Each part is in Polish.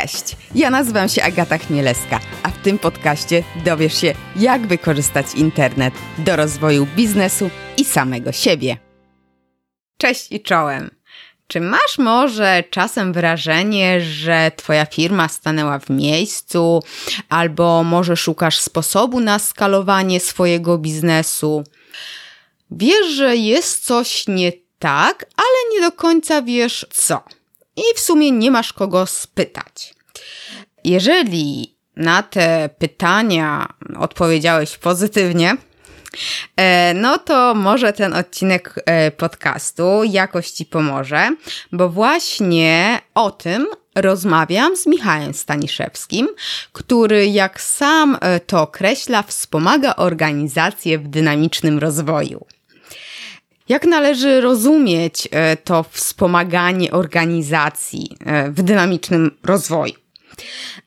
Cześć, ja nazywam się Agata Chmielewska, a w tym podcaście dowiesz się, jak wykorzystać internet do rozwoju biznesu i samego siebie. Cześć i czołem. Czy masz może czasem wrażenie, że Twoja firma stanęła w miejscu, albo może szukasz sposobu na skalowanie swojego biznesu? Wiesz, że jest coś nie tak, ale nie do końca wiesz co. I w sumie nie masz kogo spytać. Jeżeli na te pytania odpowiedziałeś pozytywnie, e, no to może ten odcinek e, podcastu jakoś Ci pomoże, bo właśnie o tym rozmawiam z Michałem Staniszewskim, który, jak sam e, to określa, wspomaga organizację w dynamicznym rozwoju. Jak należy rozumieć to wspomaganie organizacji w dynamicznym rozwoju?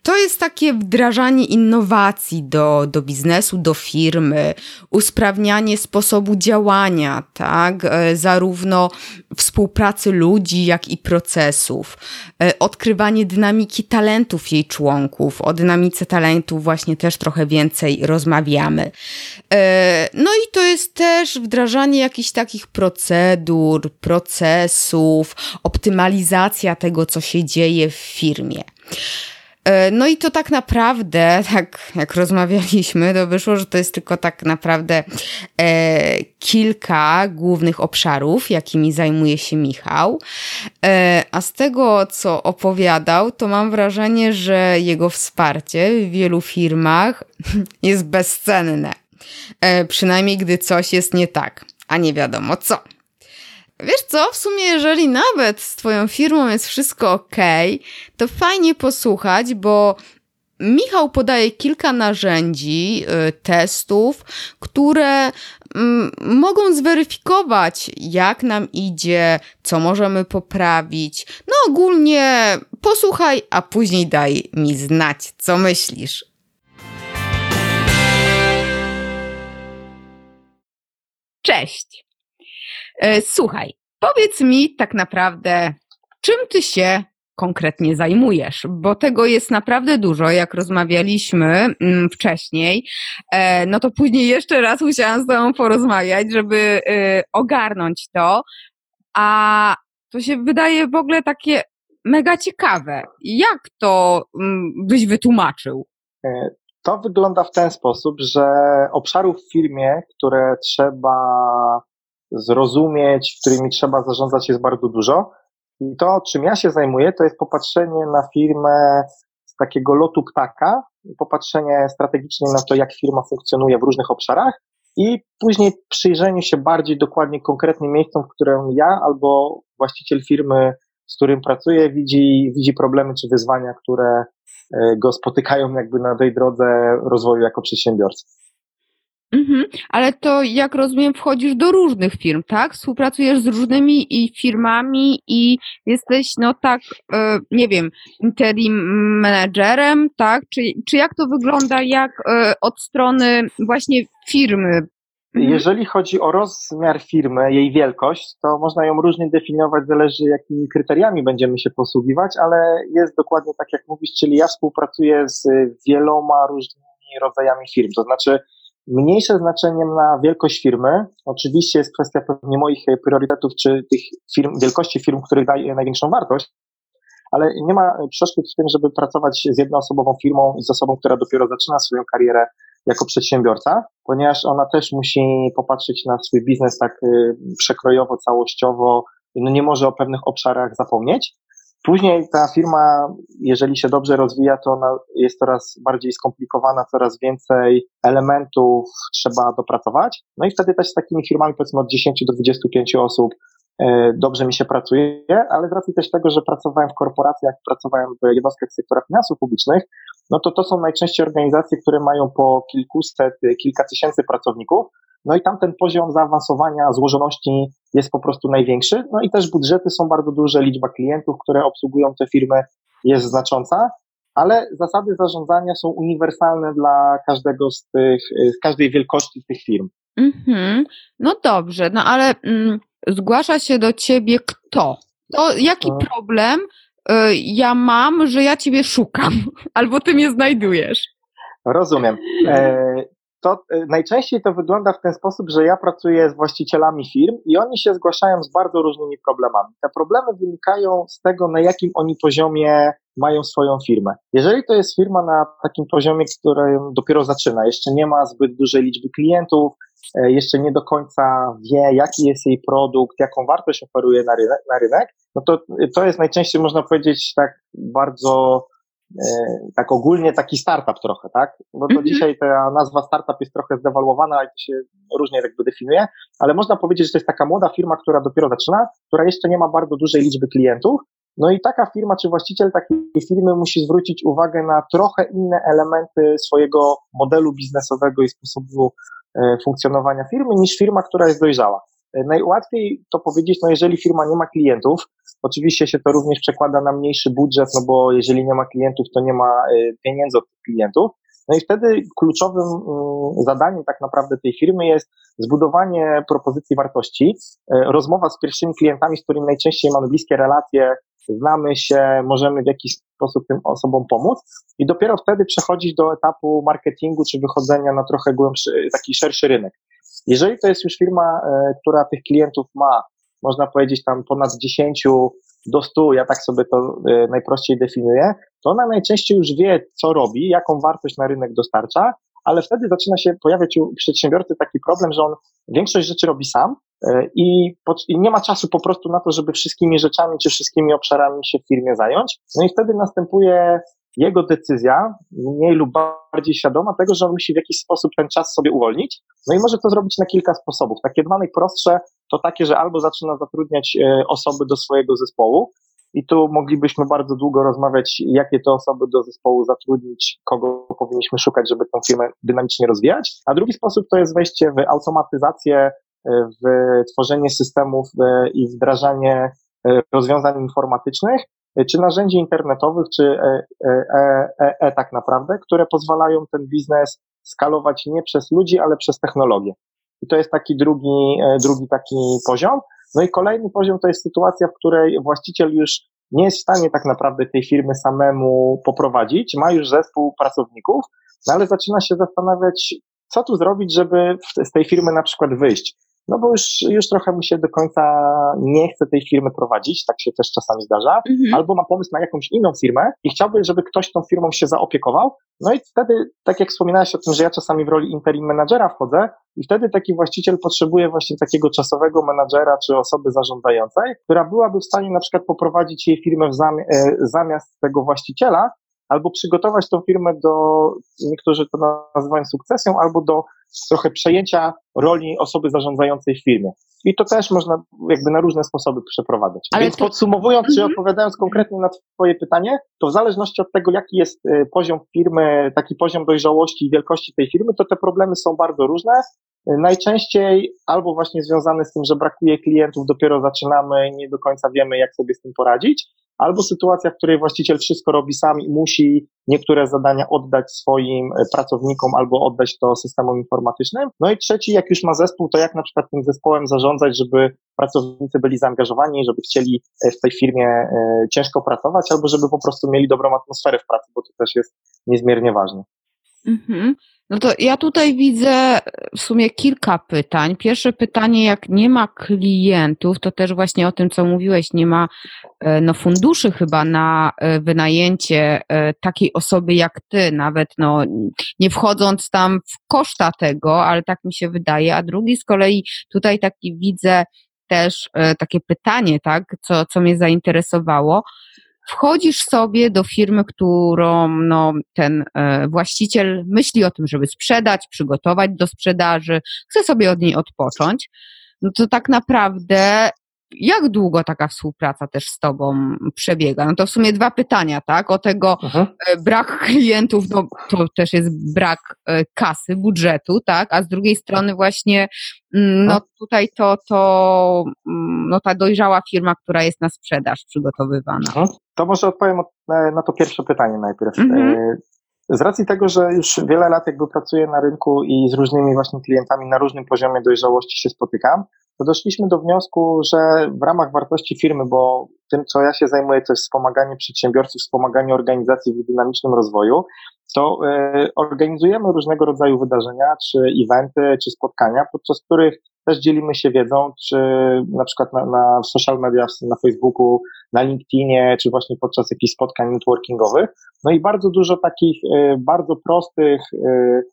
To jest takie wdrażanie innowacji do, do biznesu, do firmy, usprawnianie sposobu działania, tak, e, zarówno współpracy ludzi, jak i procesów, e, odkrywanie dynamiki talentów jej członków. O dynamice talentów właśnie też trochę więcej rozmawiamy. E, no i to jest też wdrażanie jakichś takich procedur, procesów, optymalizacja tego, co się dzieje w firmie. E, no i to tak naprawdę, tak jak rozmawialiśmy, to wyszło, że to jest tylko tak naprawdę e, kilka głównych obszarów, jakimi zajmuje się Michał. E, a z tego, co opowiadał, to mam wrażenie, że jego wsparcie w wielu firmach jest bezcenne. E, przynajmniej gdy coś jest nie tak, a nie wiadomo co. Wiesz co, w sumie jeżeli nawet z twoją firmą jest wszystko ok, to fajnie posłuchać, bo Michał podaje kilka narzędzi, y, testów, które mm, mogą zweryfikować, jak nam idzie, co możemy poprawić. No ogólnie posłuchaj, a później daj mi znać, co myślisz. Cześć! E, słuchaj, powiedz mi tak naprawdę, czym ty się konkretnie zajmujesz, bo tego jest naprawdę dużo, jak rozmawialiśmy mm, wcześniej, e, no to później jeszcze raz musiałam z tobą porozmawiać, żeby e, ogarnąć to, a to się wydaje w ogóle takie mega ciekawe. Jak to mm, byś wytłumaczył? To wygląda w ten sposób, że obszarów w firmie, które trzeba zrozumieć, którymi trzeba zarządzać jest bardzo dużo. I to, czym ja się zajmuję, to jest popatrzenie na firmę z takiego lotu ptaka, popatrzenie strategicznie na to, jak firma funkcjonuje w różnych obszarach i później przyjrzenie się bardziej dokładnie konkretnym miejscom, w którym ja albo właściciel firmy, z którym pracuję, widzi, widzi problemy czy wyzwania, które e, go spotykają jakby na tej drodze rozwoju jako przedsiębiorcy. Mhm, ale to jak rozumiem, wchodzisz do różnych firm, tak? Współpracujesz z różnymi i firmami i jesteś, no tak, e, nie wiem, interim managerem, tak? Czy, czy jak to wygląda, jak e, od strony właśnie firmy? Mhm. Jeżeli chodzi o rozmiar firmy, jej wielkość, to można ją różnie definiować, zależy jakimi kryteriami będziemy się posługiwać, ale jest dokładnie tak, jak mówisz, czyli ja współpracuję z wieloma różnymi rodzajami firm, to znaczy Mniejsze znaczeniem na wielkość firmy, oczywiście jest kwestia pewnie moich priorytetów, czy tych firm, wielkości firm, których daje największą wartość, ale nie ma przeszkód w tym, żeby pracować z jednoosobową firmą i z osobą, która dopiero zaczyna swoją karierę jako przedsiębiorca, ponieważ ona też musi popatrzeć na swój biznes tak y, przekrojowo, całościowo, no nie może o pewnych obszarach zapomnieć. Później ta firma, jeżeli się dobrze rozwija, to ona jest coraz bardziej skomplikowana, coraz więcej elementów trzeba dopracować. No i wtedy też z takimi firmami, powiedzmy od 10 do 25 osób, e, dobrze mi się pracuje, ale z racji też tego, że pracowałem w korporacjach, pracowałem w jednostkach sektora finansów publicznych, no to to są najczęściej organizacje, które mają po kilkuset, kilka tysięcy pracowników, no i tam ten poziom zaawansowania, złożoności jest po prostu największy. No i też budżety są bardzo duże, liczba klientów, które obsługują te firmy jest znacząca, ale zasady zarządzania są uniwersalne dla każdego z tych, z każdej wielkości tych firm. Mhm. No dobrze, no ale mm, zgłasza się do ciebie kto? To jaki problem ja mam, że ja ciebie szukam, albo ty mnie znajdujesz. Rozumiem. E, to e, najczęściej to wygląda w ten sposób, że ja pracuję z właścicielami firm i oni się zgłaszają z bardzo różnymi problemami. Te problemy wynikają z tego, na jakim oni poziomie mają swoją firmę. Jeżeli to jest firma na takim poziomie, który dopiero zaczyna, jeszcze nie ma zbyt dużej liczby klientów, e, jeszcze nie do końca wie, jaki jest jej produkt, jaką wartość oferuje na rynek, na rynek no to to jest najczęściej, można powiedzieć, tak bardzo tak ogólnie taki startup trochę, tak? Bo to mhm. dzisiaj ta nazwa startup jest trochę zdewaluowana i to się różnie jakby definiuje, ale można powiedzieć, że to jest taka młoda firma, która dopiero zaczyna, która jeszcze nie ma bardzo dużej liczby klientów. No i taka firma, czy właściciel takiej firmy musi zwrócić uwagę na trochę inne elementy swojego modelu biznesowego i sposobu e, funkcjonowania firmy niż firma, która jest dojrzała. E, najłatwiej to powiedzieć, no jeżeli firma nie ma klientów, oczywiście się to również przekłada na mniejszy budżet, no bo jeżeli nie ma klientów, to nie ma e, pieniędzy od tych klientów. No i wtedy kluczowym mm, zadaniem tak naprawdę tej firmy jest zbudowanie propozycji wartości, e, rozmowa z pierwszymi klientami, z którymi najczęściej mamy bliskie relacje, znamy się, możemy w jakiś sposób tym osobom pomóc i dopiero wtedy przechodzić do etapu marketingu czy wychodzenia na trochę głębszy, taki szerszy rynek. Jeżeli to jest już firma, e, która tych klientów ma, można powiedzieć tam ponad 10 do 100, ja tak sobie to e, najprościej definiuję, to ona najczęściej już wie, co robi, jaką wartość na rynek dostarcza, ale wtedy zaczyna się pojawiać u przedsiębiorcy taki problem, że on większość rzeczy robi sam e, i, i, nie ma czasu po prostu na to, żeby wszystkimi rzeczami czy wszystkimi obszarami się w firmie zająć. No i wtedy następuje jego decyzja, mniej lub bardziej świadoma tego, że on musi w jakiś sposób ten czas sobie uwolnić. No i może to zrobić na kilka sposobów. Takie dwa najprostsze to takie, że albo zaczyna zatrudniać e, osoby do swojego zespołu, i tu moglibyśmy bardzo długo rozmawiać, jakie to osoby do zespołu zatrudnić, kogo powinniśmy szukać, żeby tę firmę dynamicznie rozwijać. A drugi sposób to jest wejście w automatyzację, e, w tworzenie systemów e, i wdrażanie rozwiązań informatycznych, czy narzędzi internetowych, czy e, e, e, e, tak naprawdę, które pozwalają ten biznes skalować nie przez ludzi, ale przez technologię. I to jest taki drugi, drugi taki poziom. No i kolejny poziom to jest sytuacja, w której właściciel już nie jest w stanie tak naprawdę tej firmy samemu poprowadzić, ma już zespół pracowników, no ale zaczyna się zastanawiać, co tu zrobić, żeby z tej firmy na przykład wyjść no bo już, już trochę mu się do końca nie chce tej firmy prowadzić, tak się też czasami zdarza, mhm. albo ma pomysł na jakąś inną firmę i chciałby, żeby ktoś tą firmą się zaopiekował, no i wtedy, tak jak wspominałeś o tym, że ja czasami w roli interim menadżera wchodzę i wtedy taki właściciel potrzebuje właśnie takiego czasowego menadżera czy osoby zarządzającej, która byłaby w stanie na przykład poprowadzić jej firmę zami- e, zamiast tego właściciela, albo przygotować tą firmę do, niektórzy to nazywają sukcesją, albo do trochę przejęcia roli osoby zarządzającej w firmie. I to też można jakby na różne sposoby przeprowadzać. Ale Więc to... podsumowując, czy mhm. odpowiadając konkretnie na Twoje pytanie, to w zależności od tego, jaki jest y, poziom firmy, taki poziom dojrzałości i wielkości tej firmy, to te problemy są bardzo różne. Y, najczęściej albo właśnie związane z tym, że brakuje klientów, dopiero zaczynamy, nie do końca wiemy, jak sobie z tym poradzić, albo sytuacja, w której właściciel wszystko robi sam i musi niektóre zadania oddać swoim e, pracownikom albo oddać to systemom informatycznym. No i trzeci, jak już ma zespół, to jak na przykład tym zespołem zarządzać, żeby pracownicy byli zaangażowani, żeby chcieli e, w tej firmie e, ciężko pracować, albo żeby po prostu mieli dobrą atmosferę w pracy, bo to też jest niezmiernie ważne. Mhm. No to ja tutaj widzę w sumie kilka pytań. Pierwsze pytanie, jak nie ma klientów, to też właśnie o tym, co mówiłeś, nie ma e, no, funduszy chyba na e, wynajęcie e, takiej osoby jak ty, nawet no, nie wchodząc tam w koszta tego, ale tak mi się wydaje. A drugi z kolei tutaj taki widzę też takie pytanie, tak, co, co mnie zainteresowało wchodzisz sobie do firmy, którą no, ten e, właściciel myśli o tym, żeby sprzedać, przygotować do sprzedaży, chce sobie od niej odpocząć, no to tak naprawdę jak długo taka współpraca też z Tobą przebiega? No to w sumie dwa pytania, tak? O tego Aha. E, brak klientów, no to też jest brak e, kasy, budżetu, tak? A z drugiej strony właśnie, mm, no tutaj to, to mm, no ta dojrzała firma, która jest na sprzedaż przygotowywana. Aha. To może odpowiem na to pierwsze pytanie najpierw. Mhm. E, z racji tego, że już wiele lat jakby pracuję na rynku i z różnymi właśnie klientami na różnym poziomie dojrzałości się spotykam, to doszliśmy do wniosku, że w ramach wartości firmy, bo tym, co ja się zajmuję, to jest wspomaganie przedsiębiorców, wspomaganie organizacji w dynamicznym rozwoju, to y, organizujemy różnego rodzaju wydarzenia, czy eventy, czy spotkania, podczas których też dzielimy się wiedzą, czy na przykład na, na social media, na Facebooku, na LinkedInie, czy właśnie podczas jakichś spotkań networkingowych. No i bardzo dużo takich y, bardzo prostych y,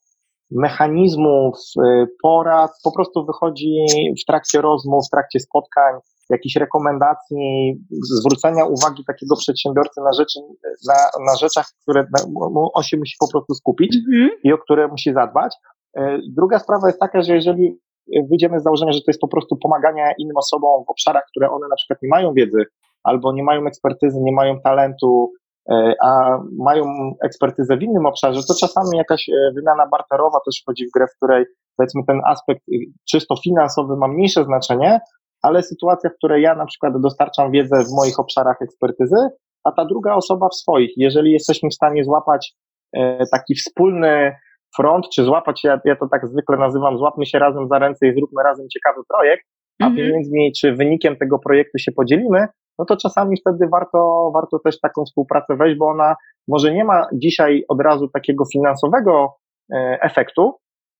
mechanizmów, y, porad po prostu wychodzi w trakcie rozmów, w trakcie spotkań, jakichś rekomendacji, zwrócenia uwagi takiego przedsiębiorcy na rzeczy, na, na rzeczach, które on się musi po prostu skupić mhm. i o które musi zadbać. Y, druga sprawa jest taka, że jeżeli wyjdziemy z założenia, że to jest po prostu pomaganie innym osobom w obszarach, które one na przykład nie mają wiedzy, albo nie mają ekspertyzy, nie mają talentu, a mają ekspertyzę w innym obszarze, to czasami jakaś e, wymiana barterowa też wchodzi w grę, w której powiedzmy ten aspekt y, czysto finansowy ma mniejsze znaczenie, ale sytuacja, w której ja na przykład dostarczam wiedzę w moich obszarach ekspertyzy, a ta druga osoba w swoich. Jeżeli jesteśmy w stanie złapać e, taki wspólny front, czy złapać, ja, ja to tak zwykle nazywam, złapmy się razem za ręce i zróbmy razem ciekawy projekt, a mhm. pieniędzmi czy wynikiem tego projektu się podzielimy, no to czasami wtedy warto, warto też taką współpracę wejść, bo ona może nie ma dzisiaj od razu takiego finansowego e, efektu,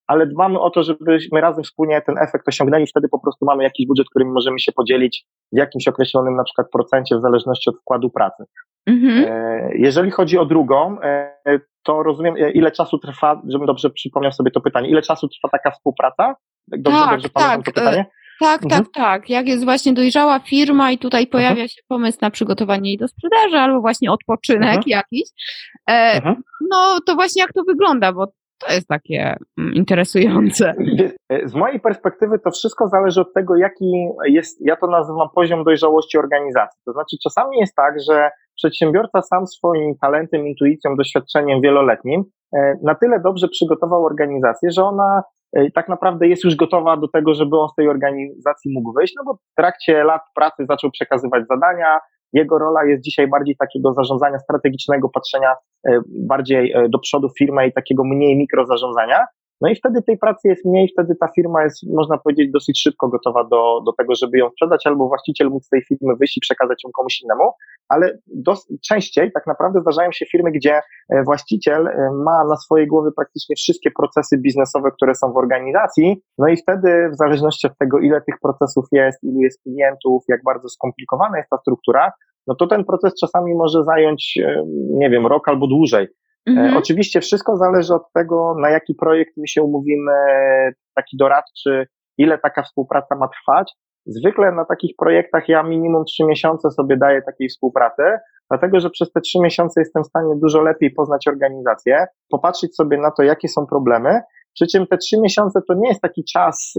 ale dbamy o to, żebyśmy razem wspólnie ten efekt osiągnęli, wtedy po prostu mamy jakiś budżet, którym możemy się podzielić w jakimś określonym na przykład procencie w zależności od wkładu pracy. Mhm. E, jeżeli chodzi o drugą, e, to rozumiem, ile czasu trwa, żebym dobrze przypomniał sobie to pytanie, ile czasu trwa taka współpraca? Dobrze, tak, dobrze pamiętam tak. to pytanie? Tak, mhm. tak, tak. Jak jest właśnie dojrzała firma i tutaj pojawia mhm. się pomysł na przygotowanie jej do sprzedaży albo właśnie odpoczynek mhm. jakiś, e, mhm. no to właśnie jak to wygląda, bo to jest takie mm, interesujące. Z mojej perspektywy to wszystko zależy od tego, jaki jest, ja to nazywam poziom dojrzałości organizacji. To znaczy czasami jest tak, że przedsiębiorca sam swoim talentem, intuicją, doświadczeniem wieloletnim e, na tyle dobrze przygotował organizację, że ona E, tak naprawdę jest już gotowa do tego, żeby on z tej organizacji mógł wyjść, no bo w trakcie lat pracy zaczął przekazywać zadania, jego rola jest dzisiaj bardziej takiego zarządzania strategicznego, patrzenia e, bardziej e, do przodu firmy i takiego mniej mikrozarządzania. No i wtedy tej pracy jest mniej, wtedy ta firma jest, można powiedzieć, dosyć szybko gotowa do, do tego, żeby ją sprzedać, albo właściciel mógł z tej firmy wyjść i przekazać ją komuś innemu, ale dos- częściej tak naprawdę zdarzają się firmy, gdzie e, właściciel e, ma na swojej głowie praktycznie wszystkie procesy biznesowe, które są w organizacji, no i wtedy w zależności od tego, ile tych procesów jest, ilu jest klientów, jak bardzo skomplikowana jest ta struktura, no to ten proces czasami może zająć, e, nie wiem, rok albo dłużej. Mhm. Oczywiście wszystko zależy od tego, na jaki projekt my się umówimy, taki doradczy, ile taka współpraca ma trwać. Zwykle na takich projektach ja minimum trzy miesiące sobie daję takiej współpracy, dlatego że przez te trzy miesiące jestem w stanie dużo lepiej poznać organizację, popatrzeć sobie na to, jakie są problemy. Przy czym te trzy miesiące to nie jest taki czas,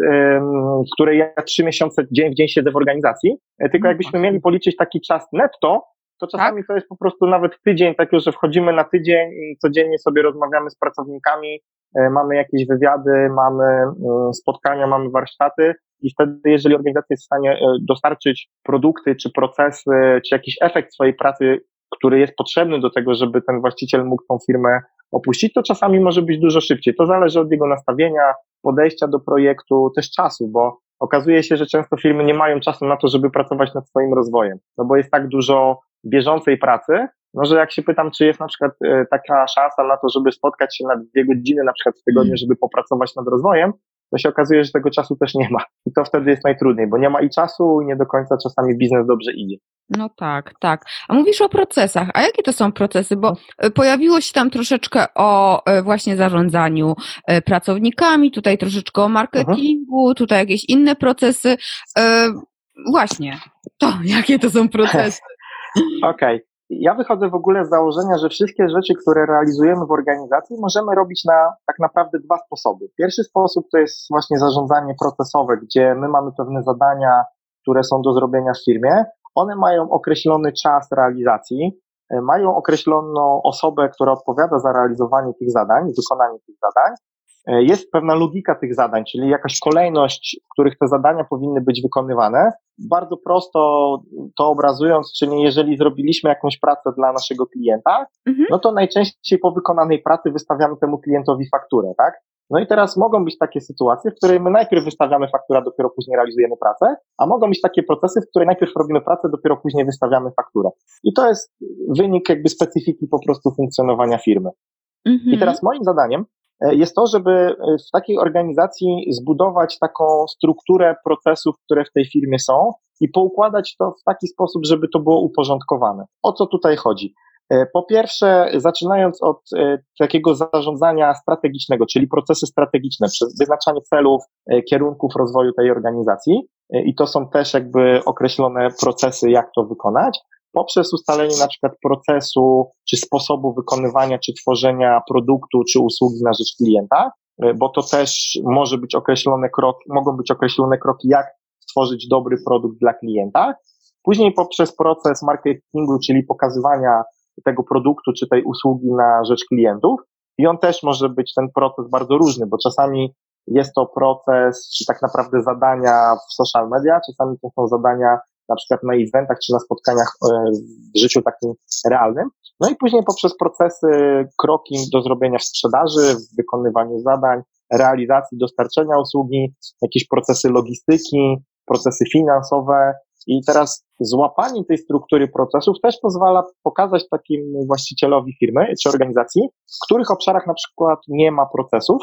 w której ja trzy miesiące dzień w dzień siedzę w organizacji, tylko mhm. jakbyśmy mieli policzyć taki czas netto, to czasami tak? to jest po prostu nawet tydzień, takiego, że wchodzimy na tydzień i codziennie sobie rozmawiamy z pracownikami, e, mamy jakieś wywiady, mamy e, spotkania, mamy warsztaty i wtedy, jeżeli organizacja jest w stanie e, dostarczyć produkty, czy procesy, czy jakiś efekt swojej pracy, który jest potrzebny do tego, żeby ten właściciel mógł tą firmę opuścić, to czasami może być dużo szybciej. To zależy od jego nastawienia, podejścia do projektu, też czasu, bo okazuje się, że często firmy nie mają czasu na to, żeby pracować nad swoim rozwojem, no bo jest tak dużo bieżącej pracy, no że jak się pytam, czy jest na przykład e, taka szansa na to, żeby spotkać się na dwie godziny na przykład w tygodniu, żeby popracować nad rozwojem, to się okazuje, że tego czasu też nie ma. I to wtedy jest najtrudniej, bo nie ma i czasu, i nie do końca czasami biznes dobrze idzie. No tak, tak. A mówisz o procesach. A jakie to są procesy? Bo e, pojawiło się tam troszeczkę o e, właśnie zarządzaniu pracownikami, tutaj troszeczkę o marketingu, -huh. tutaj jakieś inne procesy. Właśnie, to jakie to są procesy? Okej. Okay. Ja wychodzę w ogóle z założenia, że wszystkie rzeczy, które realizujemy w organizacji, możemy robić na tak naprawdę dwa sposoby. Pierwszy sposób to jest właśnie zarządzanie procesowe, gdzie my mamy pewne zadania, które są do zrobienia w firmie. One mają określony czas realizacji, e, mają określoną osobę, która odpowiada za realizowanie tych zadań, wykonanie tych zadań. E, jest pewna logika tych zadań, czyli jakaś kolejność, w których te zadania powinny być wykonywane. Bardzo prosto to obrazując, czyli jeżeli zrobiliśmy jakąś pracę dla naszego klienta, mhm. no to najczęściej po wykonanej pracy wystawiamy temu klientowi fakturę, tak? No i teraz mogą być takie sytuacje, w której my najpierw wystawiamy fakturę, dopiero później realizujemy pracę, a mogą być takie procesy, w której najpierw robimy pracę, dopiero później wystawiamy fakturę. I to jest wynik jakby specyfiki po prostu funkcjonowania firmy. Mhm. I teraz moim zadaniem jest to, żeby e, w takiej organizacji zbudować taką strukturę procesów, które w tej firmie są i poukładać to w taki sposób, żeby to było uporządkowane. O co tutaj chodzi? E, po pierwsze, zaczynając od e, takiego zarządzania strategicznego, czyli procesy strategiczne, wyznaczanie celów, e, kierunków rozwoju tej organizacji, i to są też jakby określone procesy, jak to wykonać, poprzez ustalenie na przykład procesu, czy sposobu wykonywania, czy tworzenia produktu, czy usługi na rzecz klienta, bo to też może być określone kroki, mogą być określone kroki, jak stworzyć dobry produkt dla klienta. Później poprzez proces marketingu, czyli pokazywania tego produktu czy tej usługi na rzecz klientów. I on też może być ten proces bardzo różny, bo czasami jest to proces, czy tak naprawdę zadania w social media, czasami to są zadania na przykład na eventach czy na spotkaniach e, w życiu takim realnym. No i później poprzez procesy, kroki do zrobienia w sprzedaży, w wykonywaniu zadań, realizacji, dostarczenia usługi, jakieś procesy logistyki, procesy finansowe, i teraz złapanie tej struktury procesów też pozwala pokazać takiemu właścicielowi firmy czy organizacji, w których obszarach na przykład nie ma procesów,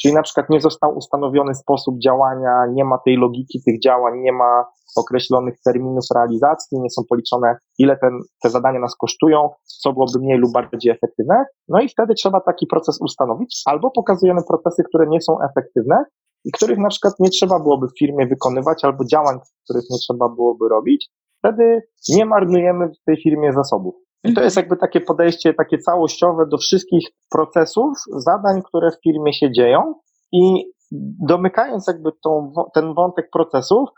czyli na przykład nie został ustanowiony sposób działania, nie ma tej logiki tych działań, nie ma określonych terminów realizacji, nie są policzone, ile ten, te zadania nas kosztują, co byłoby mniej lub bardziej efektywne. No i wtedy trzeba taki proces ustanowić, albo pokazujemy procesy, które nie są efektywne, i których na przykład nie trzeba byłoby w firmie wykonywać, albo działań, których nie trzeba byłoby robić, wtedy nie marnujemy w tej firmie zasobów. I to jest jakby takie podejście, takie całościowe do wszystkich procesów, zadań, które w firmie się dzieją i domykając jakby tą, ten wątek procesów,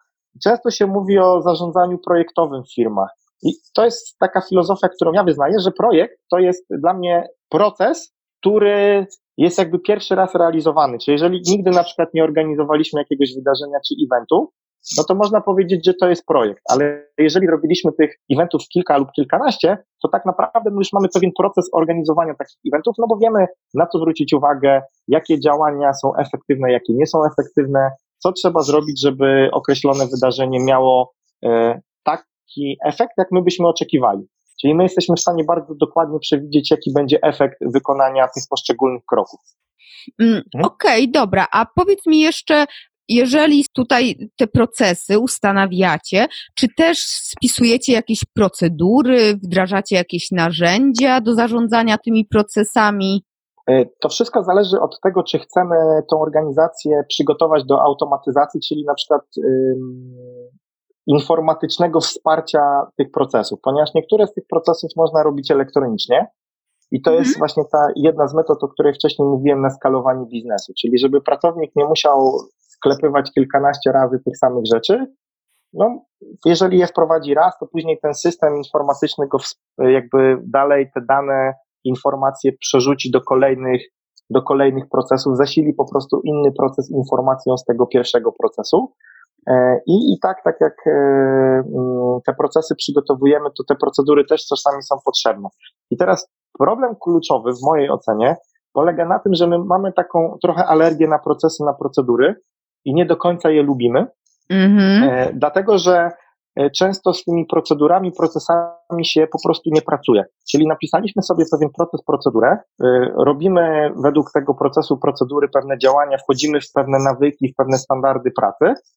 często się mówi o zarządzaniu projektowym w firmach. I to jest taka filozofia, którą ja wyznaję, że projekt to jest dla mnie proces, który jest jakby pierwszy raz realizowany. Czyli jeżeli nigdy na przykład nie organizowaliśmy jakiegoś wydarzenia czy eventu, no to można powiedzieć, że to jest projekt, ale jeżeli robiliśmy tych eventów kilka lub kilkanaście, to tak naprawdę my już mamy pewien proces organizowania takich eventów, no bo wiemy, na co zwrócić uwagę, jakie działania są efektywne, jakie nie są efektywne, co trzeba zrobić, żeby określone wydarzenie miało e, taki efekt, jak my byśmy oczekiwali. Czyli my jesteśmy w stanie bardzo dokładnie przewidzieć, jaki będzie efekt wykonania tych poszczególnych kroków. Mm, mhm. Okej, okay, dobra. A powiedz mi jeszcze, jeżeli tutaj te procesy ustanawiacie, czy też spisujecie jakieś procedury, wdrażacie jakieś narzędzia do zarządzania tymi procesami? E, to wszystko zależy od tego, czy chcemy tą organizację przygotować do automatyzacji, czyli na przykład informatycznego wsparcia tych procesów, ponieważ niektóre z tych procesów można robić elektronicznie. I to jest mhm. właśnie ta jedna z metod, o której wcześniej mówiłem na skalowaniu biznesu, czyli żeby pracownik nie musiał sklepywać kilkanaście razy tych samych rzeczy. No, jeżeli je wprowadzi raz, to później ten system informatyczny go jakby dalej te dane, informacje przerzuci do kolejnych, do kolejnych procesów, zasili po prostu inny proces informacją z tego pierwszego procesu. E, I, I tak, tak jak e, mm, te procesy przygotowujemy, to te procedury też czasami są potrzebne. I teraz problem kluczowy w mojej ocenie polega na tym, że my mamy taką trochę alergię na procesy, na procedury i nie do końca je lubimy, mm-hmm. dlatego że często z tymi procedurami, procesami się po prostu nie pracuje. Czyli napisaliśmy sobie pewien proces, procedurę, robimy według tego procesu, procedury pewne działania, wchodzimy w pewne nawyki, w pewne standardy pracy, E,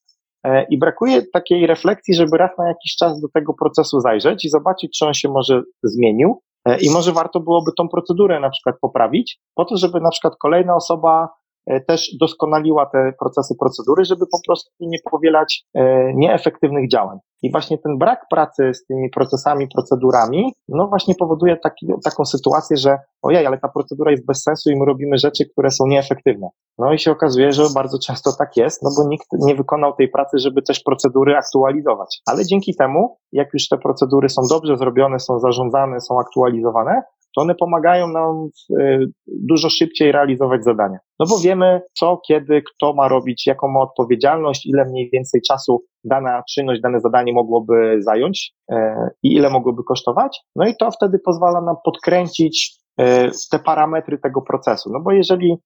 I brakuje takiej refleksji, żeby raz na jakiś czas do tego procesu zajrzeć i zobaczyć, czy on się może zmienił. E, I może warto byłoby tą procedurę na przykład poprawić, po to, żeby na przykład kolejna osoba E, też doskonaliła te procesy, procedury, żeby po prostu nie powielać e, nieefektywnych działań. I właśnie ten brak pracy z tymi procesami, procedurami, no właśnie powoduje taki, taką sytuację, że ojej, ale ta procedura jest bez sensu i my robimy rzeczy, które są nieefektywne. No i się okazuje, że bardzo często tak jest, no bo nikt nie wykonał tej pracy, żeby też procedury aktualizować. Ale dzięki temu, jak już te procedury są dobrze zrobione, są zarządzane, są aktualizowane, to one pomagają nam e, dużo szybciej realizować zadania. No bo wiemy, co, kiedy, kto ma robić, jaką ma odpowiedzialność, ile mniej więcej czasu dana czynność, dane zadanie mogłoby zająć e, i ile mogłoby kosztować. No i to wtedy pozwala nam podkręcić e, te parametry tego procesu. No bo jeżeli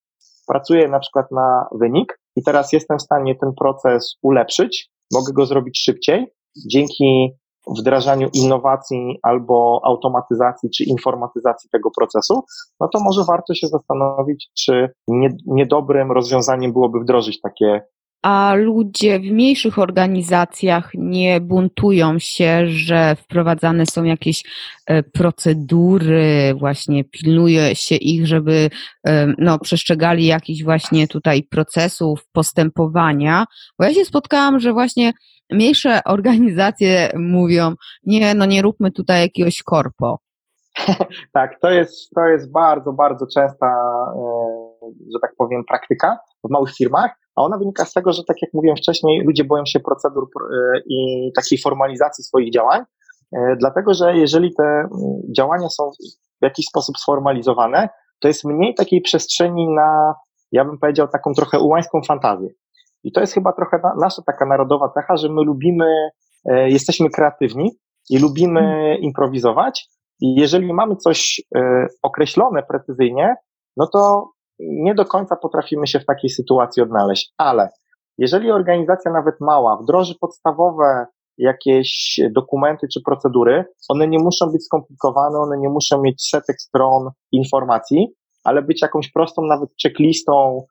pracuję na przykład na wynik i teraz jestem w stanie ten proces ulepszyć, mogę go zrobić szybciej dzięki wdrażaniu innowacji albo automatyzacji czy informatyzacji tego procesu, no to może warto się zastanowić, czy nie, niedobrym rozwiązaniem byłoby wdrożyć takie a ludzie w mniejszych organizacjach nie buntują się, że wprowadzane są jakieś e, procedury, właśnie pilnuje się ich, żeby e, no, przestrzegali jakichś właśnie tutaj procesów postępowania. Bo ja się spotkałam, że właśnie mniejsze organizacje mówią, nie, no nie róbmy tutaj jakiegoś korpo. tak, to jest, to jest bardzo, bardzo częsta, e, że tak powiem, praktyka w małych firmach, a ona wynika z tego, że tak jak mówiłem wcześniej, ludzie boją się procedur e, i takiej formalizacji swoich działań, e, dlatego że jeżeli te mm, działania są w jakiś sposób sformalizowane, to jest mniej takiej przestrzeni na, ja bym powiedział, taką trochę ułańską fantazję. I to jest chyba trochę nasza taka narodowa cecha, że my lubimy, e, jesteśmy kreatywni i lubimy mhm. improwizować. I jeżeli mamy coś określone precyzyjnie, no to nie do końca potrafimy się w takiej sytuacji odnaleźć, ale jeżeli organizacja nawet mała wdroży podstawowe jakieś dokumenty czy procedury, one nie muszą być skomplikowane, one nie muszą mieć setek stron informacji, ale być jakąś prostą nawet checklistą e,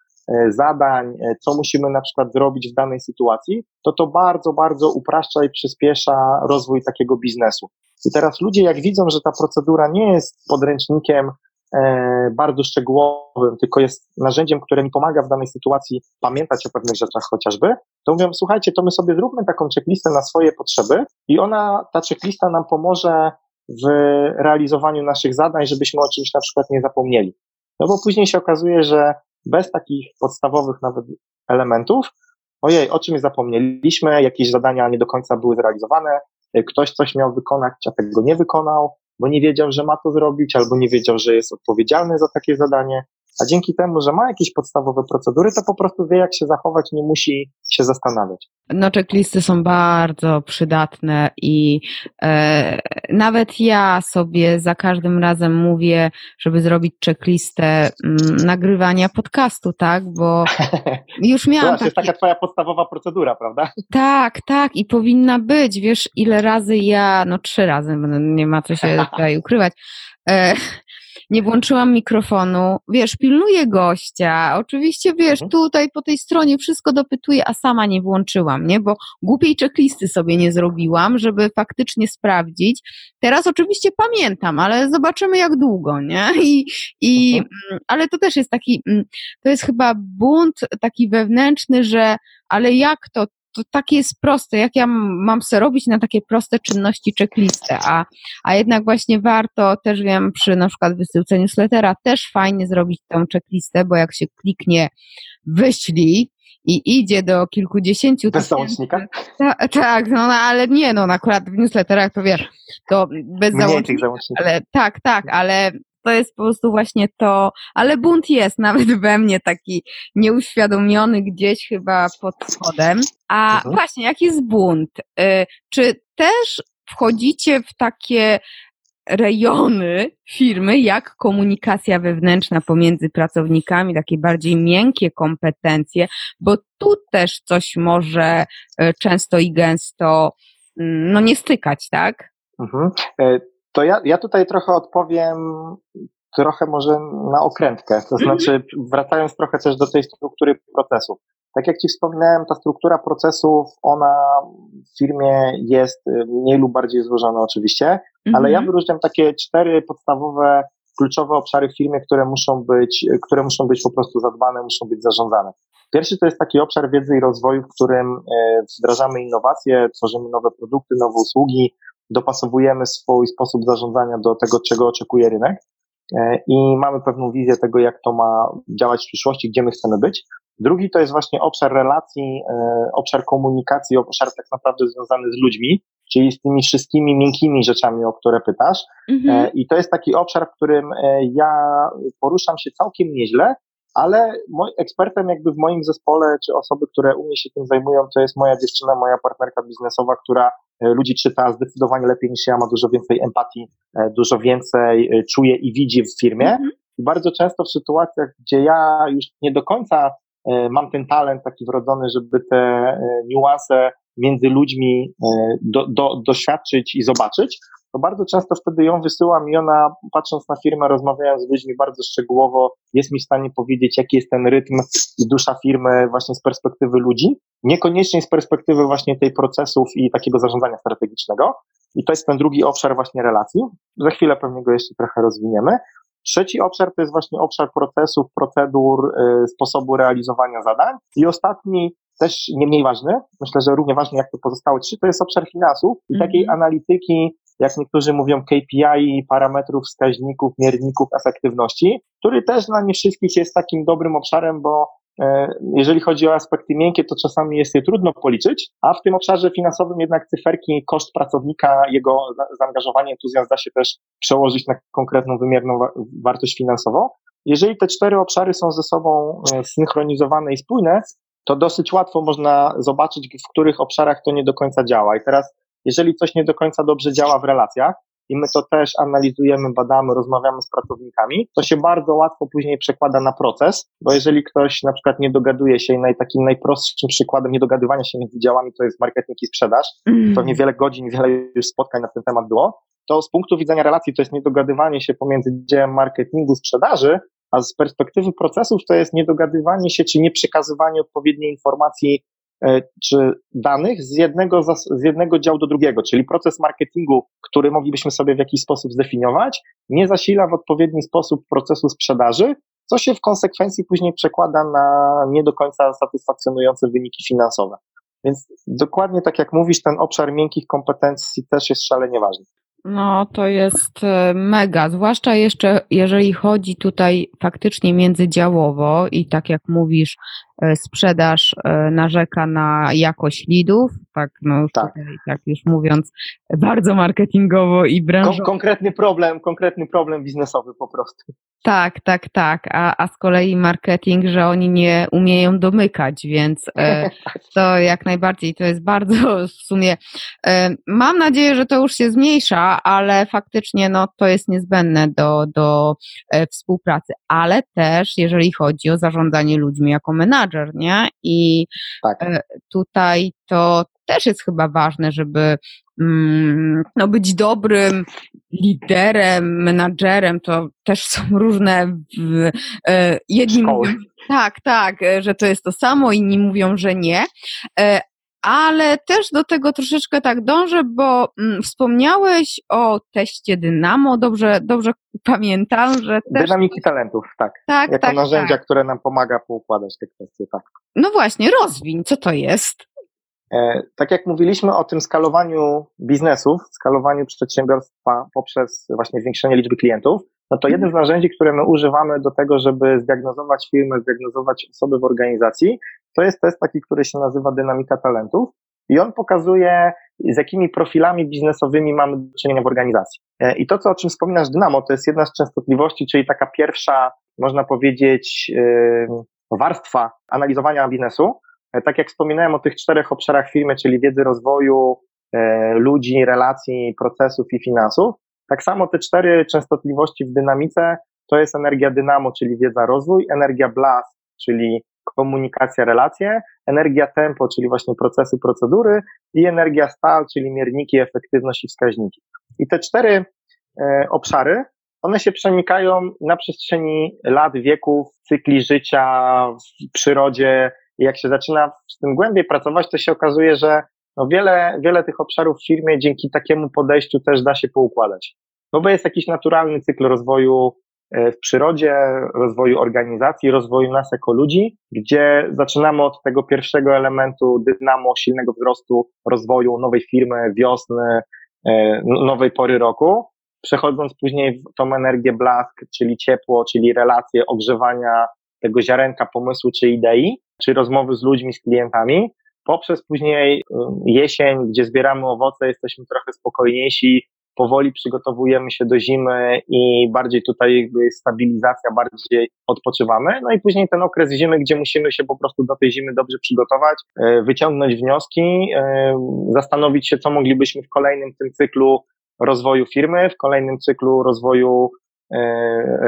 zadań, e, co musimy na przykład zrobić w danej sytuacji, to to bardzo, bardzo upraszcza i przyspiesza rozwój takiego biznesu. I teraz ludzie, jak widzą, że ta procedura nie jest podręcznikiem E, bardzo szczegółowym, tylko jest narzędziem, które mi pomaga w danej sytuacji pamiętać o pewnych rzeczach chociażby, to mówią, słuchajcie, to my sobie zróbmy taką checklistę na swoje potrzeby i ona, ta checklista nam pomoże w realizowaniu naszych zadań, żebyśmy o czymś na przykład nie zapomnieli. No bo później się okazuje, że bez takich podstawowych nawet elementów, ojej, o czymś zapomnieliśmy, jakieś zadania nie do końca były zrealizowane, ktoś coś miał wykonać, a tego nie wykonał, bo nie wiedział, że ma to zrobić, albo nie wiedział, że jest odpowiedzialny za takie zadanie. A dzięki temu, że ma jakieś podstawowe procedury, to po prostu wie, jak się zachować, nie musi się zastanawiać. No, checklisty są bardzo przydatne i e, nawet ja sobie za każdym razem mówię, żeby zrobić checklistę m, mm, nagrywania podcastu, tak? Bo już miałam. To jest taka twoja podstawowa procedura, prawda? Tak, tak, i powinna być. Wiesz, ile razy ja, no trzy razy, nie ma co się tutaj ukrywać. E, nie włączyłam mikrofonu, wiesz, pilnuję gościa, oczywiście, wiesz, mhm. tutaj po tej stronie wszystko dopytuję, a sama nie włączyłam, nie, bo głupiej checklisty sobie nie zrobiłam, żeby faktycznie sprawdzić. Teraz oczywiście pamiętam, ale zobaczymy jak długo, nie, i, i mhm. mm, ale to też jest taki, mm, to jest chyba bunt taki wewnętrzny, że ale jak to, to takie jest proste, jak ja mam sobie robić na takie proste czynności checklistę, a, a jednak właśnie warto, też wiem, przy na przykład wysyłce newslettera też fajnie zrobić tą checklistę, bo jak się kliknie wyślij, i idzie do kilkudziesięciu Bez załącznika? Ta, tak, no, no ale nie, no akurat w newsletterach to wiesz, to bez załącznika, ale tak, tak, ale to jest po prostu właśnie to, ale bunt jest nawet we mnie taki nieuświadomiony gdzieś chyba pod spodem. A mhm. właśnie, jaki jest bunt? Y, czy też wchodzicie w takie rejony firmy, jak komunikacja wewnętrzna pomiędzy pracownikami, takie bardziej miękkie kompetencje, bo tu też coś może y, często i gęsto mm, no nie stykać, tak? Mhm. To ja, ja tutaj trochę odpowiem trochę może na okrętkę, to mhm. znaczy wracając trochę też do tej struktury procesów. Tak jak Ci wspominałem, ta struktura procesów, ona w firmie jest mniej lub bardziej złożona oczywiście, mhm. ale ja mhm. wyróżniam takie cztery podstawowe, kluczowe obszary w firmie, które muszą być, które muszą być po prostu zadbane, muszą być zarządzane. Pierwszy to jest taki obszar wiedzy i rozwoju, w którym e, wdrażamy innowacje, tworzymy nowe produkty, nowe usługi, dopasowujemy swój sposób zarządzania do tego, czego oczekuje rynek e, i mamy pewną wizję tego, jak to ma działać w przyszłości, gdzie my chcemy być. Drugi to jest właśnie obszar relacji, e, obszar komunikacji, obszar tak naprawdę związany z ludźmi, czyli z tymi wszystkimi miękkimi rzeczami, o które pytasz. Mhm. E, I to jest taki obszar, w którym ja poruszam się całkiem nieźle, ale ekspertem jakby w moim zespole, czy osoby, które u mnie się tym zajmują, to jest moja dziewczyna, moja partnerka biznesowa, która e, ludzi czyta zdecydowanie lepiej niż ja, ma dużo więcej empatii, e, dużo więcej e, czuje i widzi w firmie. Mhm. I bardzo często w sytuacjach, gdzie ja już nie do końca mam ten talent taki wrodzony, żeby te niuanse między ludźmi do, do, doświadczyć i zobaczyć, to bardzo często wtedy ją wysyłam i ona, patrząc na firmę, rozmawiając z ludźmi bardzo szczegółowo, jest mi w stanie powiedzieć, jaki jest ten rytm i dusza firmy właśnie z perspektywy ludzi, niekoniecznie z perspektywy właśnie tej procesów i takiego zarządzania strategicznego. I to jest ten drugi obszar właśnie relacji. Za chwilę pewnie go jeszcze trochę rozwiniemy. Trzeci obszar to jest właśnie obszar procesów, procedur, y, sposobu realizowania zadań. I ostatni, też nie mniej ważny, myślę, że równie ważny jak te pozostałe trzy, to jest obszar finansów i mm takiej analityki, jak niektórzy mówią, KPI, parametrów, wskaźników, mierników efektywności, który też dla nie wszystkich jest takim dobrym obszarem, bo E, jeżeli chodzi o aspekty miękkie, to czasami jest je trudno policzyć, a w tym obszarze finansowym jednak cyferki, koszt pracownika, jego zaangażowanie, entuzjazm da się też przełożyć na konkretną wymierną wartość finansową. Jeżeli te cztery obszary są ze sobą e, synchronizowane i spójne, to dosyć łatwo można zobaczyć, w których obszarach to nie do końca działa. I teraz, jeżeli coś nie do końca dobrze działa w relacjach, i my to też analizujemy, badamy, rozmawiamy z pracownikami, to się bardzo łatwo później przekłada na proces, bo jeżeli ktoś na przykład nie dogaduje się i naj, takim najprostszym przykładem niedogadywania się między działami to jest marketing i sprzedaż, mm. to niewiele godzin, wiele już spotkań na ten temat było, to z punktu widzenia relacji to jest niedogadywanie się pomiędzy działem marketingu, sprzedaży, a z perspektywy procesów to jest niedogadywanie się, czy nie przekazywanie odpowiedniej informacji czy danych z jednego, z jednego działu do drugiego, czyli proces marketingu, który moglibyśmy sobie w jakiś sposób zdefiniować, nie zasila w odpowiedni sposób procesu sprzedaży, co się w konsekwencji później przekłada na nie do końca satysfakcjonujące wyniki finansowe. Więc dokładnie tak jak mówisz, ten obszar miękkich kompetencji też jest szalenie ważny. No, to jest e, mega, zwłaszcza jeszcze jeżeli chodzi tutaj faktycznie międzydziałowo i tak jak mówisz, E, sprzedaż e, narzeka na jakość lidów, tak, no tak. Tutaj, tak już mówiąc, bardzo marketingowo i branżowo. Kon konkretny problem, konkretny problem biznesowy po prostu. Tak, tak, tak, a, a z kolei marketing, że oni nie umieją domykać, więc e, to jak najbardziej, to jest bardzo w sumie, e, mam nadzieję, że to już się zmniejsza, ale faktycznie no, to jest niezbędne do, do e, współpracy, ale też jeżeli chodzi o zarządzanie ludźmi jako menadżer, menadżer, nie? I tak. E, tutaj to też jest chyba ważne, żeby mm, no, być dobrym liderem, menadżerem, to też są różne, e, jedni Szkoły. mówią, tak, tak, e, że to jest to samo, inni mówią, że nie, ale też do tego troszeczkę tak dążę, bo mm, wspomniałeś o teście Dynamo, dobrze, dobrze pamiętam, że też... Dynamiki talentów, tak. tak jako tak, narzędzia, tak. które nam pomaga poukładać te kwestie, tak. No właśnie, rozwiń, co to jest? E, tak jak mówiliśmy o tym skalowaniu biznesów, skalowaniu przedsiębiorstwa poprzez właśnie zwiększenie liczby klientów, no to jednym z narzędzi, które my używamy do tego, żeby zdiagnozować firmę, zdiagnozować osoby w organizacji, to jest test taki, który się nazywa dynamika talentów i on pokazuje, z jakimi profilami biznesowymi mamy do czynienia w organizacji. E, I to, co, o czym wspominasz, Dynamo, to jest jedna z częstotliwości, czyli taka pierwsza, można powiedzieć, warstwa analizowania biznesu. E, tak jak wspominałem o tych czterech obszarach firmy, czyli wiedzy rozwoju, e, ludzi, relacji, procesów i finansów, tak samo te cztery częstotliwości w dynamice to jest energia dynamo, czyli wiedza, rozwój, energia blast, czyli komunikacja, relacje, energia tempo, czyli właśnie procesy, procedury i energia stal, czyli mierniki, efektywność i wskaźniki. I te cztery e, obszary, one się przenikają na przestrzeni lat, wieków, cykli życia w przyrodzie. I jak się zaczyna z tym głębiej pracować, to się okazuje, że no wiele, wiele tych obszarów w firmie dzięki takiemu podejściu też da się poukładać. No bo jest jakiś naturalny cykl rozwoju E, w przyrodzie, rozwoju organizacji, rozwoju nas jako ludzi, gdzie zaczynamy od tego pierwszego elementu dynamo, silnego wzrostu, rozwoju nowej firmy, wiosny, e, nowej pory roku, przechodząc później w tą energię blask, czyli ciepło, czyli relacje, ogrzewania tego ziarenka pomysłu czy idei, czy rozmowy z ludźmi, z klientami, poprzez później jesień, gdzie zbieramy owoce, jesteśmy trochę spokojniejsi, powoli przygotowujemy się do zimy i bardziej tutaj jakby stabilizacja, bardziej odpoczywamy. No i później ten okres zimy, gdzie musimy się po prostu do tej zimy dobrze przygotować, e, wyciągnąć wnioski, e, zastanowić się, co moglibyśmy w kolejnym tym cyklu rozwoju firmy, w kolejnym cyklu rozwoju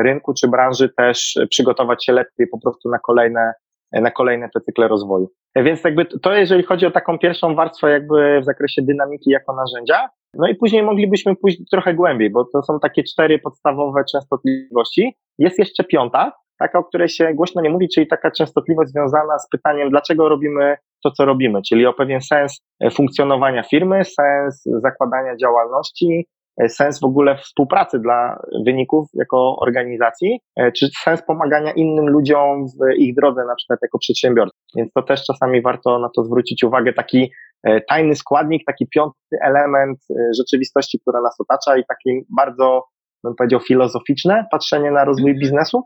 rynku czy branży też przygotować się lepiej po prostu na kolejne, na kolejne te cykle rozwoju. Więc jakby to, jeżeli chodzi o taką pierwszą warstwę jakby w zakresie dynamiki jako narzędzia, no i później moglibyśmy pójść trochę głębiej, bo to są takie cztery podstawowe częstotliwości. Jest jeszcze piąta, taka, o której się głośno nie mówi, czyli taka częstotliwość związana z pytaniem, dlaczego robimy to, co robimy, czyli o pewien sens funkcjonowania firmy, sens zakładania działalności, sens w ogóle współpracy dla wyników jako organizacji, czy sens pomagania innym ludziom w ich drodze, na przykład jako przedsiębiorcy. Więc to też czasami warto na to zwrócić uwagę. Taki e, tajny składnik, taki piąty element e, rzeczywistości, która nas otacza i taki bardzo, bym powiedział, filozoficzne patrzenie na rozwój biznesu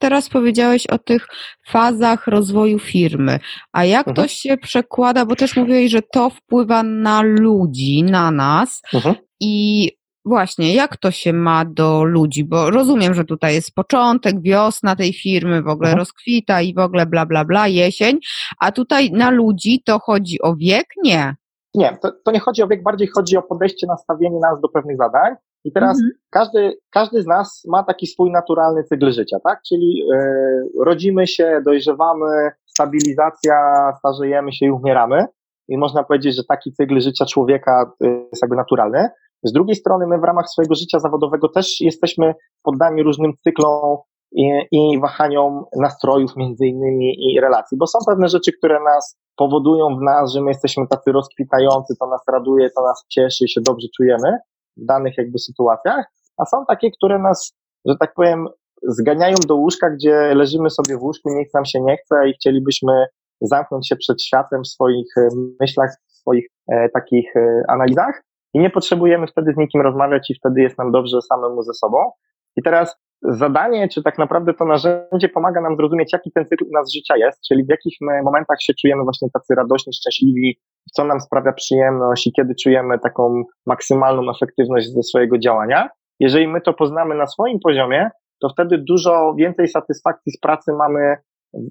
teraz powiedziałeś o tych fazach rozwoju firmy, a jak mhm. to się przekłada, bo też mówiłeś, że to wpływa na ludzi, na nas mhm. I właśnie, jak to się ma do ludzi, bo rozumiem, że tutaj jest początek, wiosna tej firmy, w ogóle mhm. rozkwita i w ogóle bla, bla, bla, jesień, a tutaj na ludzi to chodzi o wiek? Nie. Nie, to, to nie chodzi o wiek, bardziej chodzi o podejście, nastawienie nas do pewnych zadań i teraz mhm. każdy, każdy z nas ma taki swój naturalny cykl życia, tak? Czyli yy, rodzimy się, dojrzewamy, stabilizacja, starzejemy się i umieramy. I można powiedzieć, że taki cykl życia człowieka y, jest jakby naturalny. Z drugiej strony, my w ramach swojego życia zawodowego też jesteśmy poddani różnym cyklom i, i wahaniom nastrojów, między innymi, i relacji, bo są pewne rzeczy, które nas powodują w nas, że my jesteśmy tacy rozkwitający, to nas raduje, to nas cieszy, się dobrze czujemy w danych jakby sytuacjach, a są takie, które nas, że tak powiem, zganiają do łóżka, gdzie leżymy sobie w łóżku, nic nam się nie chce i chcielibyśmy zamknąć się przed światem w swoich e, myślach, w swoich e, takich e, analizach i nie potrzebujemy wtedy z nikim rozmawiać i wtedy jest nam dobrze samemu ze sobą. I teraz zadanie, czy tak naprawdę to narzędzie pomaga nam zrozumieć, jaki ten cykl u nas życia jest, czyli w jakich my momentach się czujemy właśnie tacy radośni, szczęśliwi, co nam sprawia przyjemność i kiedy czujemy taką maksymalną efektywność ze swojego działania. Jeżeli my to poznamy na swoim poziomie, to wtedy dużo więcej satysfakcji z pracy mamy,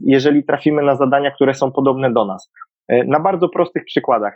jeżeli trafimy na zadania, które są podobne do nas. Na bardzo prostych przykładach,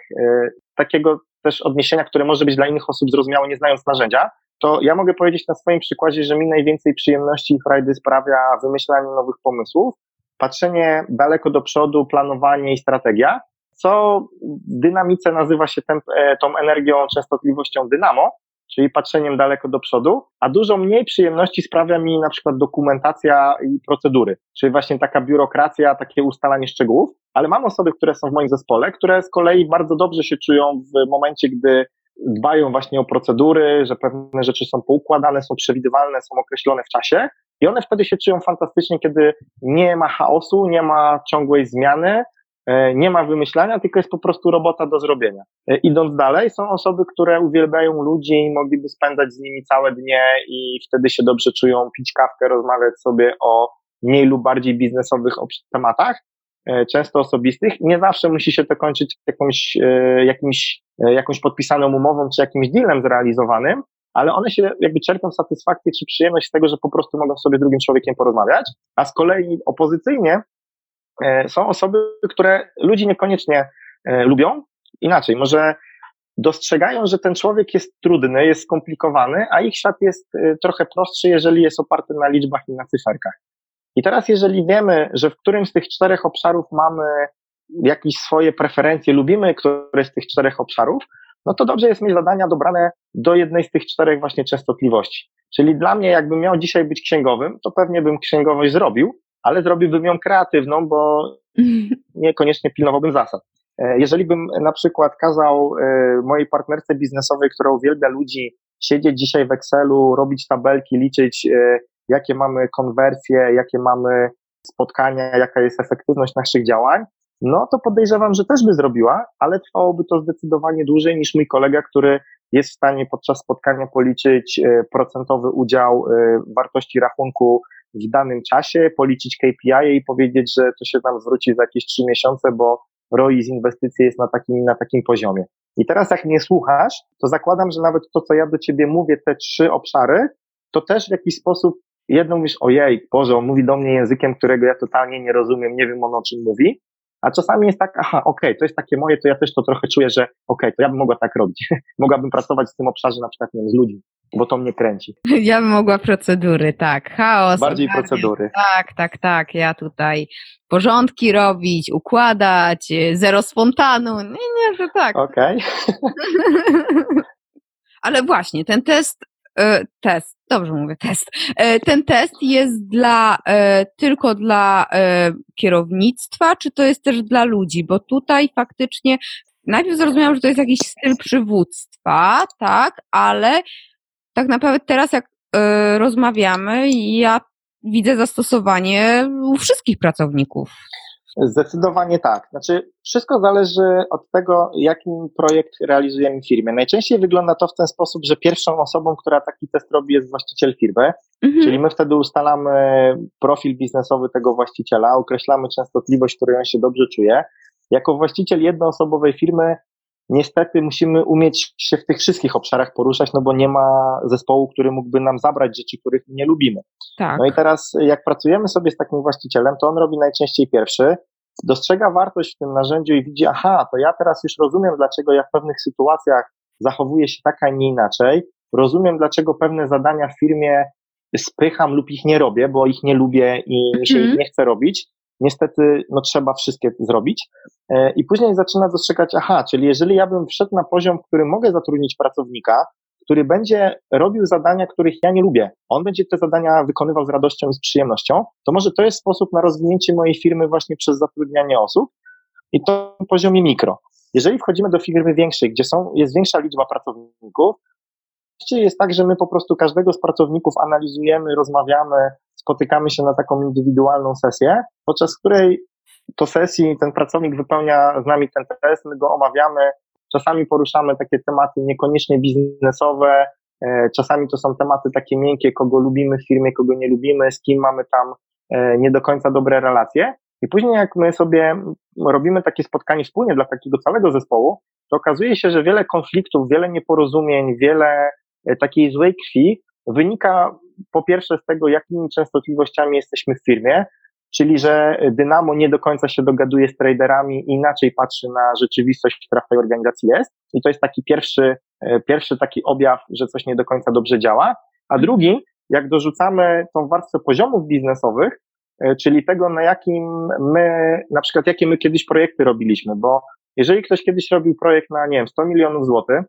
takiego też odniesienia, które może być dla innych osób zrozumiałe, nie znając narzędzia, to ja mogę powiedzieć na swoim przykładzie, że mi najwięcej przyjemności i frajdy sprawia wymyślanie nowych pomysłów, patrzenie daleko do przodu, planowanie i strategia, co w dynamice nazywa się tem, e, tą energią, częstotliwością dynamo, czyli patrzeniem daleko do przodu, a dużo mniej przyjemności sprawia mi na przykład dokumentacja i procedury, czyli właśnie taka biurokracja, takie ustalanie szczegółów, ale mam osoby, które są w moim zespole, które z kolei bardzo dobrze się czują w momencie, gdy dbają właśnie o procedury, że pewne rzeczy są poukładane, są przewidywalne, są określone w czasie i one wtedy się czują fantastycznie, kiedy nie ma chaosu, nie ma ciągłej zmiany, nie ma wymyślania, tylko jest po prostu robota do zrobienia. E, idąc dalej, są osoby, które uwielbiają ludzi i mogliby spędzać z nimi całe dnie i wtedy się dobrze czują, pić kawkę, rozmawiać sobie o mniej lub bardziej biznesowych tematach, E, często osobistych. Nie zawsze musi się to kończyć jakąś, e, jakimś, e, jakąś podpisaną umową czy jakimś dealem zrealizowanym, ale one się jakby czerpią satysfakcję czy przyjemność z tego, że po prostu mogą sobie drugim człowiekiem porozmawiać, a z kolei opozycyjnie są osoby, które ludzi niekoniecznie lubią. Inaczej, może dostrzegają, że ten człowiek jest trudny, jest skomplikowany, a ich świat jest trochę prostszy, jeżeli jest oparty na liczbach i na cyferkach. I teraz, jeżeli wiemy, że w którymś z tych czterech obszarów mamy jakieś swoje preferencje, lubimy któreś z tych czterech obszarów, no to dobrze jest mieć zadania dobrane do jednej z tych czterech właśnie częstotliwości. Czyli dla mnie, jakbym miał dzisiaj być księgowym, to pewnie bym księgowość zrobił, ale zrobiłbym ją kreatywną, bo niekoniecznie pilnowałbym zasad. E, jeżeli bym na przykład kazał e, mojej partnerce biznesowej, która uwielbia ludzi, siedzieć dzisiaj w Excelu, robić tabelki, liczyć e, jakie mamy konwersje, jakie mamy spotkania, jaka jest efektywność naszych działań, no to podejrzewam, że też by zrobiła, ale trwałoby to zdecydowanie dłużej niż mój kolega, który jest w stanie podczas spotkania policzyć e, procentowy udział e, wartości rachunku w danym czasie, policzyć KPI i powiedzieć, że to się nam zwróci za jakieś trzy miesiące, bo ROI z inwestycji jest na takim, na takim poziomie. I teraz jak mnie słuchasz, to zakładam, że nawet to, co ja do ciebie mówię, te trzy obszary, to też w jakiś sposób jedną mówisz, ojej, Boże, on mówi do mnie językiem, którego ja totalnie nie rozumiem, nie wiem on o czym mówi, a czasami jest tak, aha, okej, okay, to jest takie moje, to ja też to trochę czuję, że okej, okay, to ja bym mogła tak robić. Mogłabym pracować w tym obszarze na przykład nie wiem, z ludźmi. bo to mnie kręci. Ja bym mogła procedury, tak. Chaos. Bardziej ogarnię. procedury. Tak, tak, tak. Ja tutaj porządki robić, układać, y, zero spontanu. Nie, nie, że tak. Okej. Okay. Ale właśnie, ten test, e, test, dobrze mówię, test. E, ten test jest dla, e, tylko dla kierownictwa, czy to jest też dla ludzi? Bo tutaj faktycznie najpierw zrozumiałam, że to jest jakiś styl przywództwa, tak, ale tak naprawdę teraz jak rozmawiamy, ja widzę zastosowanie u wszystkich pracowników. Zdecydowanie tak. Znaczy, wszystko zależy od tego, jaki projekt realizujemy w firmie. Najczęściej wygląda to w ten sposób, że pierwszą osobą, która taki test robi, jest właściciel firmy, mhm. czyli my wtedy ustalamy profil biznesowy tego właściciela, określamy częstotliwość, której on się dobrze czuje. Jako właściciel jednoosobowej firmy niestety musimy umieć się w tych wszystkich obszarach poruszać, no bo nie ma zespołu, który mógłby nam zabrać rzeczy, których nie lubimy. Tak. No i teraz, jak pracujemy sobie z takim właścicielem, to on robi najczęściej pierwszy, dostrzega wartość w tym narzędziu i widzi, aha, to ja teraz już rozumiem, dlaczego ja w pewnych sytuacjach zachowuję się tak, a nie inaczej. Rozumiem, dlaczego pewne zadania w firmie spycham lub ich nie robię, bo ich nie lubię i mi się mm. ich nie chce robić niestety no, trzeba wszystkie zrobić. E, I później zaczyna dostrzegać, aha, czyli jeżeli ja bym wszedł na poziom, w którym mogę zatrudnić pracownika, który będzie robił zadania, których ja nie lubię, on będzie te zadania wykonywał z radością i z przyjemnością, to może to jest sposób na rozwinięcie mojej firmy właśnie przez zatrudnianie osób i to na poziomie mikro. Jeżeli wchodzimy do firmy większej, gdzie są, jest większa liczba pracowników, jest tak, że my po prostu każdego z pracowników analizujemy, rozmawiamy, spotykamy się na taką indywidualną sesję, podczas której to sesji ten pracownik wypełnia z nami ten test, my go omawiamy, czasami poruszamy takie tematy niekoniecznie biznesowe, e, czasami to są tematy takie miękkie, kogo lubimy w firmie, kogo nie lubimy, z kim mamy tam e, nie do końca dobre relacje. I później jak my sobie robimy takie spotkanie wspólnie dla takiego całego zespołu, to okazuje się, że wiele konfliktów, wiele nieporozumień, wiele takiej złej krwi wynika po pierwsze z tego, jakimi częstotliwościami jesteśmy w firmie, czyli że Dynamo nie do końca się dogaduje z traderami inaczej patrzy na rzeczywistość, która w tej organizacji jest. I to jest taki pierwszy, e, pierwszy taki objaw, że coś nie do końca dobrze działa. A drugi, jak dorzucamy tą warstwę poziomów biznesowych, e, czyli tego, na jakim my, na przykład jakie my kiedyś projekty robiliśmy, bo jeżeli ktoś kiedyś robił projekt na, nie wiem, 100 milionów złotych,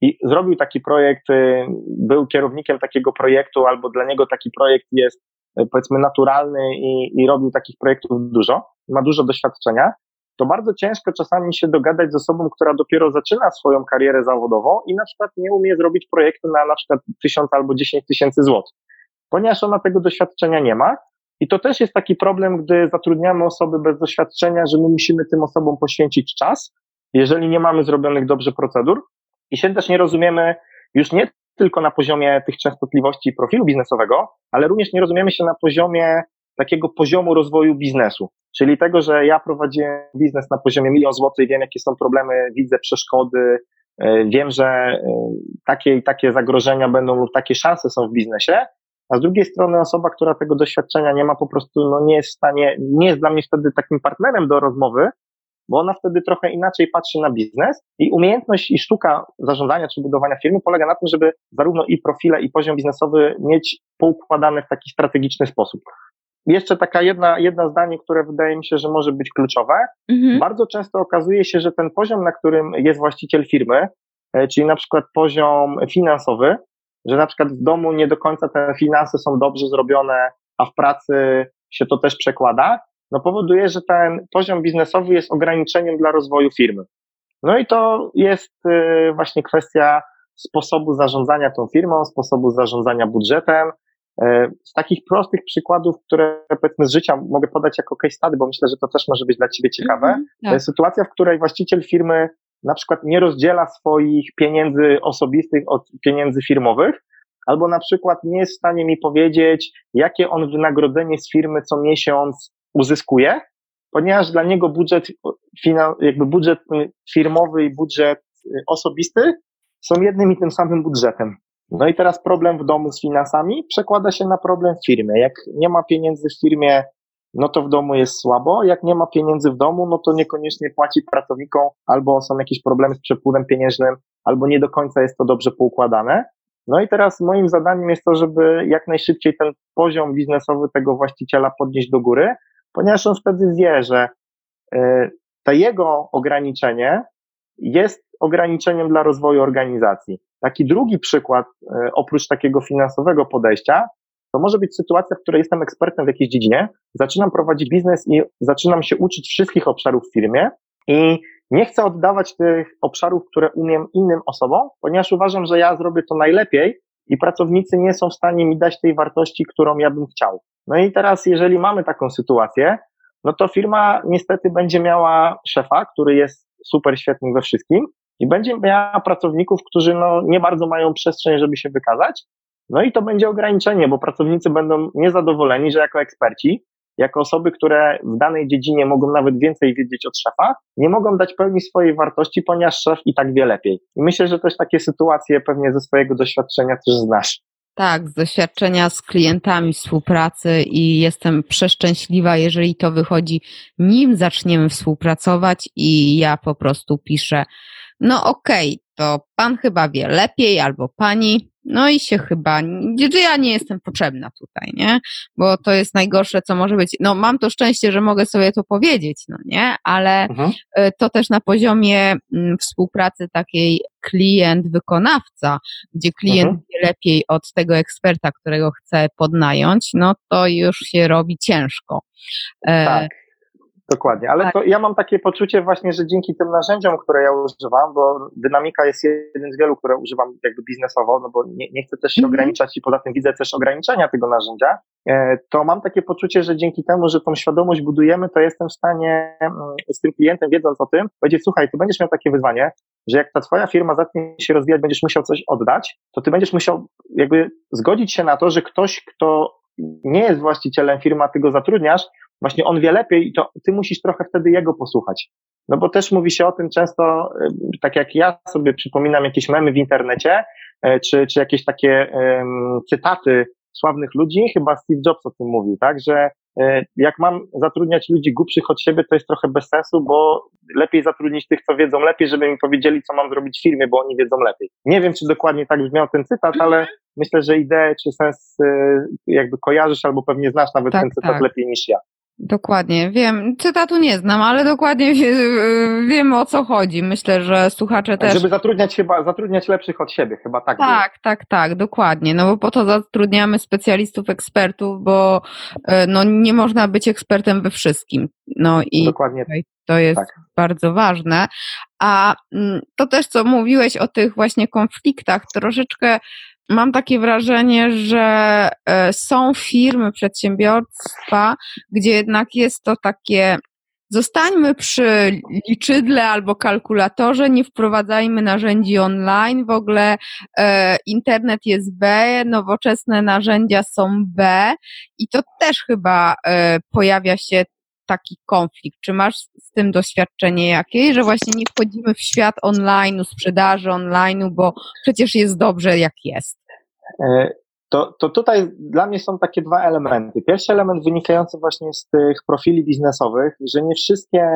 i zrobił taki projekt, y, był kierownikiem takiego projektu, albo dla niego taki projekt jest y, powiedzmy naturalny i, i robił takich projektów dużo, ma dużo doświadczenia, to bardzo ciężko czasami się dogadać z osobą, która dopiero zaczyna swoją karierę zawodową i na przykład nie umie zrobić projektu na na przykład tysiąc albo dziesięć tysięcy złotych, ponieważ ona tego doświadczenia nie ma. I to też jest taki problem, gdy zatrudniamy osoby bez doświadczenia, że my musimy tym osobom poświęcić czas, jeżeli nie mamy zrobionych dobrze procedur, i się też nie rozumiemy już nie tylko na poziomie tych częstotliwości profilu biznesowego, ale również nie rozumiemy się na poziomie takiego poziomu rozwoju biznesu. Czyli tego, że ja prowadziłem biznes na poziomie milion złotych, wiem jakie są problemy, widzę przeszkody, e, wiem, że e, takie i takie zagrożenia będą lub takie szanse są w biznesie, a z drugiej strony osoba, która tego doświadczenia nie ma, po prostu no, nie jest w stanie, nie jest dla mnie wtedy takim partnerem do rozmowy, bo ona wtedy trochę inaczej patrzy na biznes i umiejętność i sztuka zarządzania czy budowania firmy polega na tym, żeby zarówno i profile, i poziom biznesowy mieć poukładane w taki strategiczny sposób. Jeszcze taka jedna, jedna zdanie, które wydaje mi się, że może być kluczowe. Mhm. Bardzo często okazuje się, że ten poziom, na którym jest właściciel firmy, e, czyli na przykład poziom finansowy, że na przykład w domu nie do końca te finanse są dobrze zrobione, a w pracy się to też przekłada, no powoduje, że ten poziom biznesowy jest ograniczeniem dla rozwoju firmy. No i to jest y, właśnie kwestia sposobu zarządzania tą firmą, sposobu zarządzania budżetem. Y, z takich prostych przykładów, które powiedzmy z życia mogę podać jako case study, bo myślę, że to też może być dla Ciebie ciekawe. Mm tak. Sytuacja, w której właściciel firmy na przykład nie rozdziela swoich pieniędzy osobistych od pieniędzy firmowych, albo na przykład nie jest w stanie mi powiedzieć, jakie on wynagrodzenie z firmy co miesiąc uzyskuje, ponieważ dla niego budżet, jakby budżet firmowy i budżet osobisty są jednym i tym samym budżetem. No i teraz problem w domu z finansami przekłada się na problem w firmie. Jak nie ma pieniędzy w firmie, no to w domu jest słabo. Jak nie ma pieniędzy w domu, no to niekoniecznie płaci pracownikom, albo są jakieś problemy z przepływem pieniężnym, albo nie do końca jest to dobrze poukładane. No i teraz moim zadaniem jest to, żeby jak najszybciej ten poziom biznesowy tego właściciela podnieść do góry, ponieważ on wtedy wie, że y, to jego ograniczenie jest ograniczeniem dla rozwoju organizacji. Taki drugi przykład, y, oprócz takiego finansowego podejścia, to może być sytuacja, w której jestem ekspertem w jakiejś dziedzinie, zaczynam prowadzić biznes i zaczynam się uczyć wszystkich obszarów w firmie i nie chcę oddawać tych obszarów, które umiem innym osobom, ponieważ uważam, że ja zrobię to najlepiej i pracownicy nie są w stanie mi dać tej wartości, którą ja bym chciał. No i teraz, jeżeli mamy taką sytuację, no to firma niestety będzie miała szefa, który jest super świetny we wszystkim i będzie miała pracowników, którzy no nie bardzo mają przestrzeń, żeby się wykazać. No i to będzie ograniczenie, bo pracownicy będą niezadowoleni, że jako eksperci jako osoby, które w danej dziedzinie mogą nawet więcej wiedzieć od szefa, nie mogą dać pełni swojej wartości, ponieważ szef i tak wie lepiej. I myślę, że też takie sytuacje pewnie ze swojego doświadczenia też znasz. Tak, z doświadczenia z klientami współpracy i jestem przeszczęśliwa, jeżeli to wychodzi, nim zaczniemy współpracować i ja po prostu piszę, no okej, okay, to pan chyba wie lepiej albo pani, no i się chyba, że ja nie jestem potrzebna tutaj, nie? Bo to jest najgorsze, co może być. No mam to szczęście, że mogę sobie to powiedzieć, no nie? Ale mhm. Y, to też na poziomie współpracy takiej klient-wykonawca, gdzie klient mhm. lepiej od tego eksperta, którego chce podnająć, no to już się robi ciężko. E, tak. Dokładnie, ale tak. to ja mam takie poczucie właśnie, że dzięki tym narzędziom, które ja używam, bo dynamika jest jednym z wielu, które używam jakby biznesowo, no bo nie, nie chcę też się mm -hmm. ograniczać i poza tym widzę też ograniczenia tego narzędzia, e, to mam takie poczucie, że dzięki temu, że tą świadomość budujemy, to jestem w stanie mm, z tym klientem, wiedząc o tym, powiedzieć, słuchaj, ty będziesz miał takie wyzwanie, że jak ta twoja firma zacznie się rozwijać, będziesz musiał coś oddać, to ty będziesz musiał jakby zgodzić się na to, że ktoś, kto nie jest właścicielem firmy, a ty go zatrudniasz, właśnie on wie lepiej i to ty musisz trochę wtedy jego posłuchać. No bo też mówi się o tym często, tak jak ja sobie przypominam jakieś memy w internecie, e, czy, czy jakieś takie um, cytaty sławnych ludzi, chyba Steve Jobs o tym mówił, tak, że e, jak mam zatrudniać ludzi głupszych od siebie, to jest trochę bez sensu, bo lepiej zatrudnić tych, co wiedzą lepiej, żeby mi powiedzieli, co mam zrobić w firmie, bo oni wiedzą lepiej. Nie wiem, czy dokładnie tak brzmiał ten cytat, ale myślę, że ideę czy sens jakby kojarzysz albo pewnie znasz nawet tak, ten cytat tak. lepiej niż ja. Dokładnie, wiem. Cytatu nie znam, ale dokładnie wie, wiem o co chodzi. Myślę, że słuchacze też. Żeby zatrudniać chyba, zatrudniać lepszych od siebie, chyba tak. Tak, było. tak, tak, dokładnie. No bo po to zatrudniamy specjalistów, ekspertów, bo e, no nie można być ekspertem we wszystkim. No i dokładnie. to jest tak. bardzo ważne. A mm, to też, co mówiłeś o tych właśnie konfliktach, troszeczkę mam takie wrażenie, że e, są firmy, przedsiębiorstwa, gdzie jednak jest to takie Zostańmy przy liczydle albo kalkulatorze, nie wprowadzajmy narzędzi online. W ogóle e, internet jest B, nowoczesne narzędzia są B i to też chyba e, pojawia się taki konflikt? Czy masz z tym doświadczenie jakieś, że właśnie nie wchodzimy w świat online, sprzedaży online, bo przecież jest dobrze jak jest? E, to, to tutaj dla mnie są takie dwa elementy. Pierwszy element wynikający właśnie z tych profili biznesowych, że nie wszystkie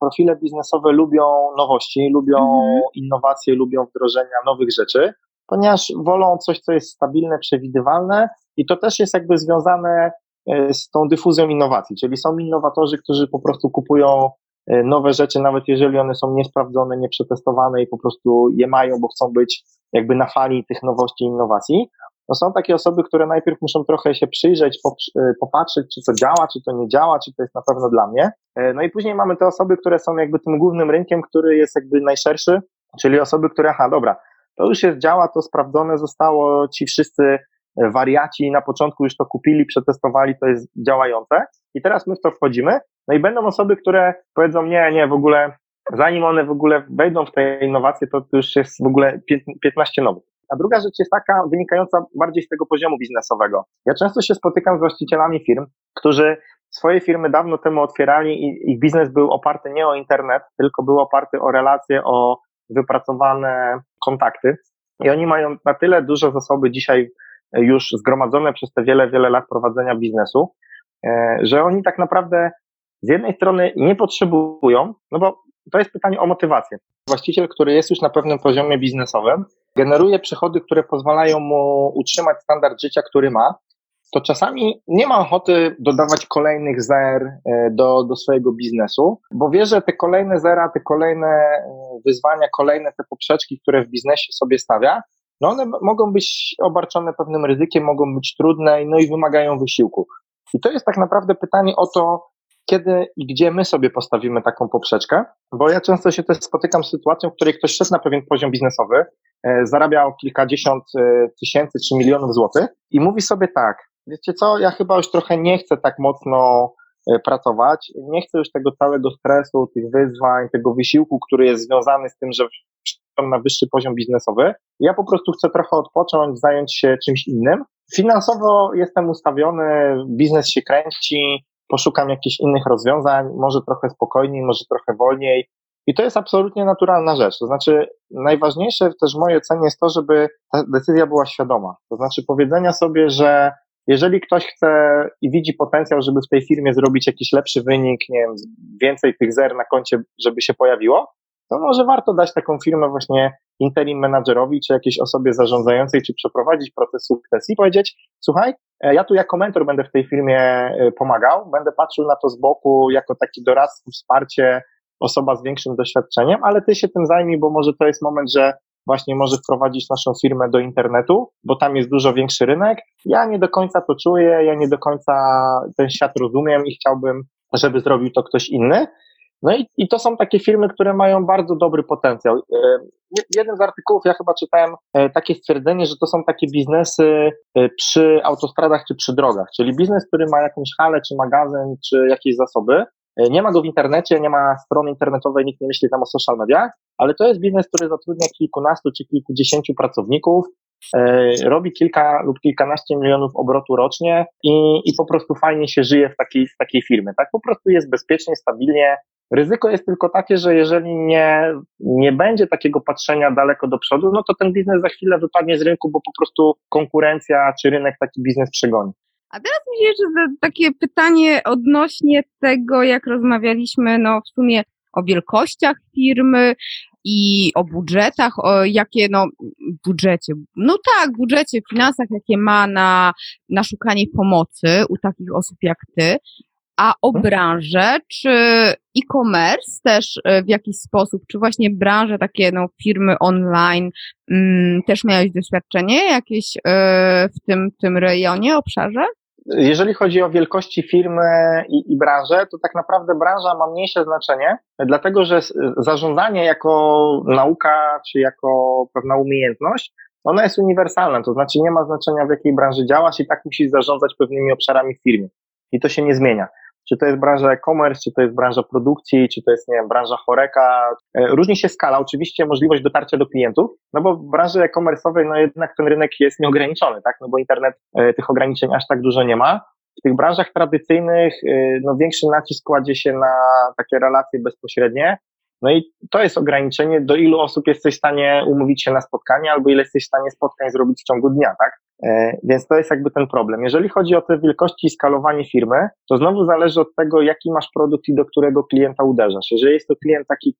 profile biznesowe lubią nowości, lubią mhm. innowacje, lubią wdrożenia nowych rzeczy, ponieważ wolą coś, co jest stabilne, przewidywalne i to też jest jakby związane e, z tą dyfuzją innowacji, czyli są innowatorzy, którzy po prostu kupują e, nowe rzeczy, nawet jeżeli one są niesprawdzone, nieprzetestowane i po prostu je mają, bo chcą być jakby na fali tych nowości i innowacji, to są takie osoby, które najpierw muszą trochę się przyjrzeć, e, popatrzeć, czy to działa, czy to nie działa, czy to jest na pewno dla mnie. E, no i później mamy te osoby, które są jakby tym głównym rynkiem, który jest jakby najszerszy, czyli osoby, które, aha, dobra, to już jest, działa, to sprawdzone zostało, ci wszyscy e, wariaci na początku już to kupili, przetestowali, to jest działające i teraz my w to wchodzimy, no i będą osoby, które powiedzą, nie, nie, w ogóle zanim one w ogóle wejdą w te innowacje, to już jest w ogóle 15 nowych. A druga rzecz jest taka, wynikająca bardziej z tego poziomu biznesowego. Ja często się spotykam z właścicielami firm, którzy swoje firmy dawno temu otwierali i ich biznes był oparty nie o internet, tylko był oparty o relacje, o wypracowane kontakty. I oni mają na tyle duże zasoby dzisiaj już zgromadzone przez te wiele, wiele lat prowadzenia biznesu, e, że oni tak naprawdę z jednej strony nie potrzebują, no bo to jest pytanie o motywację. Właściciel, który jest już na pewnym poziomie biznesowym, generuje przychody, które pozwalają mu utrzymać standard życia, który ma, to czasami nie ma ochoty dodawać kolejnych zer e, do, do swojego biznesu, bo wie, że te kolejne zera, te kolejne e, wyzwania, kolejne te poprzeczki, które w biznesie sobie stawia, no one mogą być obarczone pewnym ryzykiem, mogą być trudne, no i wymagają wysiłku. I to jest tak naprawdę pytanie o to, kiedy i gdzie my sobie postawimy taką poprzeczkę, bo ja często się też spotykam z sytuacją, w której ktoś szedł na pewien poziom biznesowy, e, zarabiał kilkadziesiąt tysięcy czy milionów złotych i mówi sobie tak, wiecie co, ja chyba już trochę nie chcę tak mocno e, pracować, nie chcę już tego całego stresu, tych wyzwań, tego wysiłku, który jest związany z tym, że na wyższy poziom biznesowy. Ja po prostu chcę trochę odpocząć, zająć się czymś innym. Finansowo jestem ustawiony, biznes się kręci, poszukam jakichś innych rozwiązań, może trochę spokojniej, może trochę wolniej. I to jest absolutnie naturalna rzecz. To znaczy, najważniejsze też w mojej ocenie jest to, żeby ta decyzja była świadoma. To znaczy, powiedzenia sobie, że jeżeli ktoś chce i widzi potencjał, żeby w tej firmie zrobić jakiś lepszy wynik, nie wiem, więcej tych zer na koncie, żeby się pojawiło, to może warto dać taką firmę właśnie interim menadżerowi, czy jakiejś osobie zarządzającej, czy przeprowadzić proces sukcesji i powiedzieć, słuchaj, e, ja tu jako mentor będę w tej firmie e, pomagał, będę patrzył na to z boku jako taki doradca, wsparcie, osoba z większym doświadczeniem, ale ty się tym zajmij, bo może to jest moment, że właśnie może wprowadzić naszą firmę do internetu, bo tam jest dużo większy rynek. Ja nie do końca to czuję, ja nie do końca ten świat rozumiem i chciałbym, żeby zrobił to ktoś inny. No i, i to są takie firmy, które mają bardzo dobry potencjał. E, jeden z artykułów, ja chyba czytałem e, takie stwierdzenie, że to są takie biznesy e, przy autostradach czy przy drogach, czyli biznes, który ma jakąś halę, czy magazyn, czy jakieś zasoby, nie ma go w internecie, nie ma strony internetowej, nikt nie myśli tam o social mediach, ale to jest biznes, który zatrudnia kilkunastu czy kilkudziesięciu pracowników, e, robi kilka lub kilkanaście milionów obrotu rocznie i, i po prostu fajnie się żyje w takiej, w takiej firmie. Tak po prostu jest bezpiecznie, stabilnie. Ryzyko jest tylko takie, że jeżeli nie, nie będzie takiego patrzenia daleko do przodu, no to ten biznes za chwilę wypadnie z rynku, bo po prostu konkurencja czy rynek taki biznes przegoni. A teraz mi się jeszcze takie pytanie odnośnie tego, jak rozmawialiśmy, no w sumie o wielkościach firmy i o budżetach, o jakie, no, budżecie, no tak, budżecie, finansach, jakie ma na, na szukanie pomocy u takich osób jak ty, a o branżę, czy e-commerce też e, w jakiś sposób, czy właśnie branże takie, no, firmy online, mm, też miałeś doświadczenie jakieś e, w tym, tym rejonie, obszarze? Jeżeli chodzi o wielkości firmy i, i branżę, to tak naprawdę branża ma mniejsze znaczenie, dlatego że zarządzanie jako nauka czy jako pewna umiejętność, ona jest uniwersalna, to znaczy nie ma znaczenia w jakiej branży działasz i tak musisz zarządzać pewnymi obszarami w firmie. I to się nie zmienia czy to jest branża e-commerce, czy to jest branża produkcji, czy to jest, nie wiem, branża choreka. E, różni się skala, oczywiście możliwość dotarcia do klientów, no bo w branży e-commerce'owej, no jednak ten rynek jest nieograniczony, tak, no bo internet e, tych ograniczeń aż tak dużo nie ma. W tych branżach tradycyjnych, e, no większy nacisk kładzie się na takie relacje bezpośrednie, no i to jest ograniczenie, do ilu osób jesteś w stanie umówić się na spotkanie, albo ile jesteś w stanie spotkań zrobić w ciągu dnia, tak? E, więc to jest jakby ten problem. Jeżeli chodzi o te wielkości i skalowanie firmy, to znowu zależy od tego, jaki masz produkt i do którego klienta uderzasz. Jeżeli jest to klient taki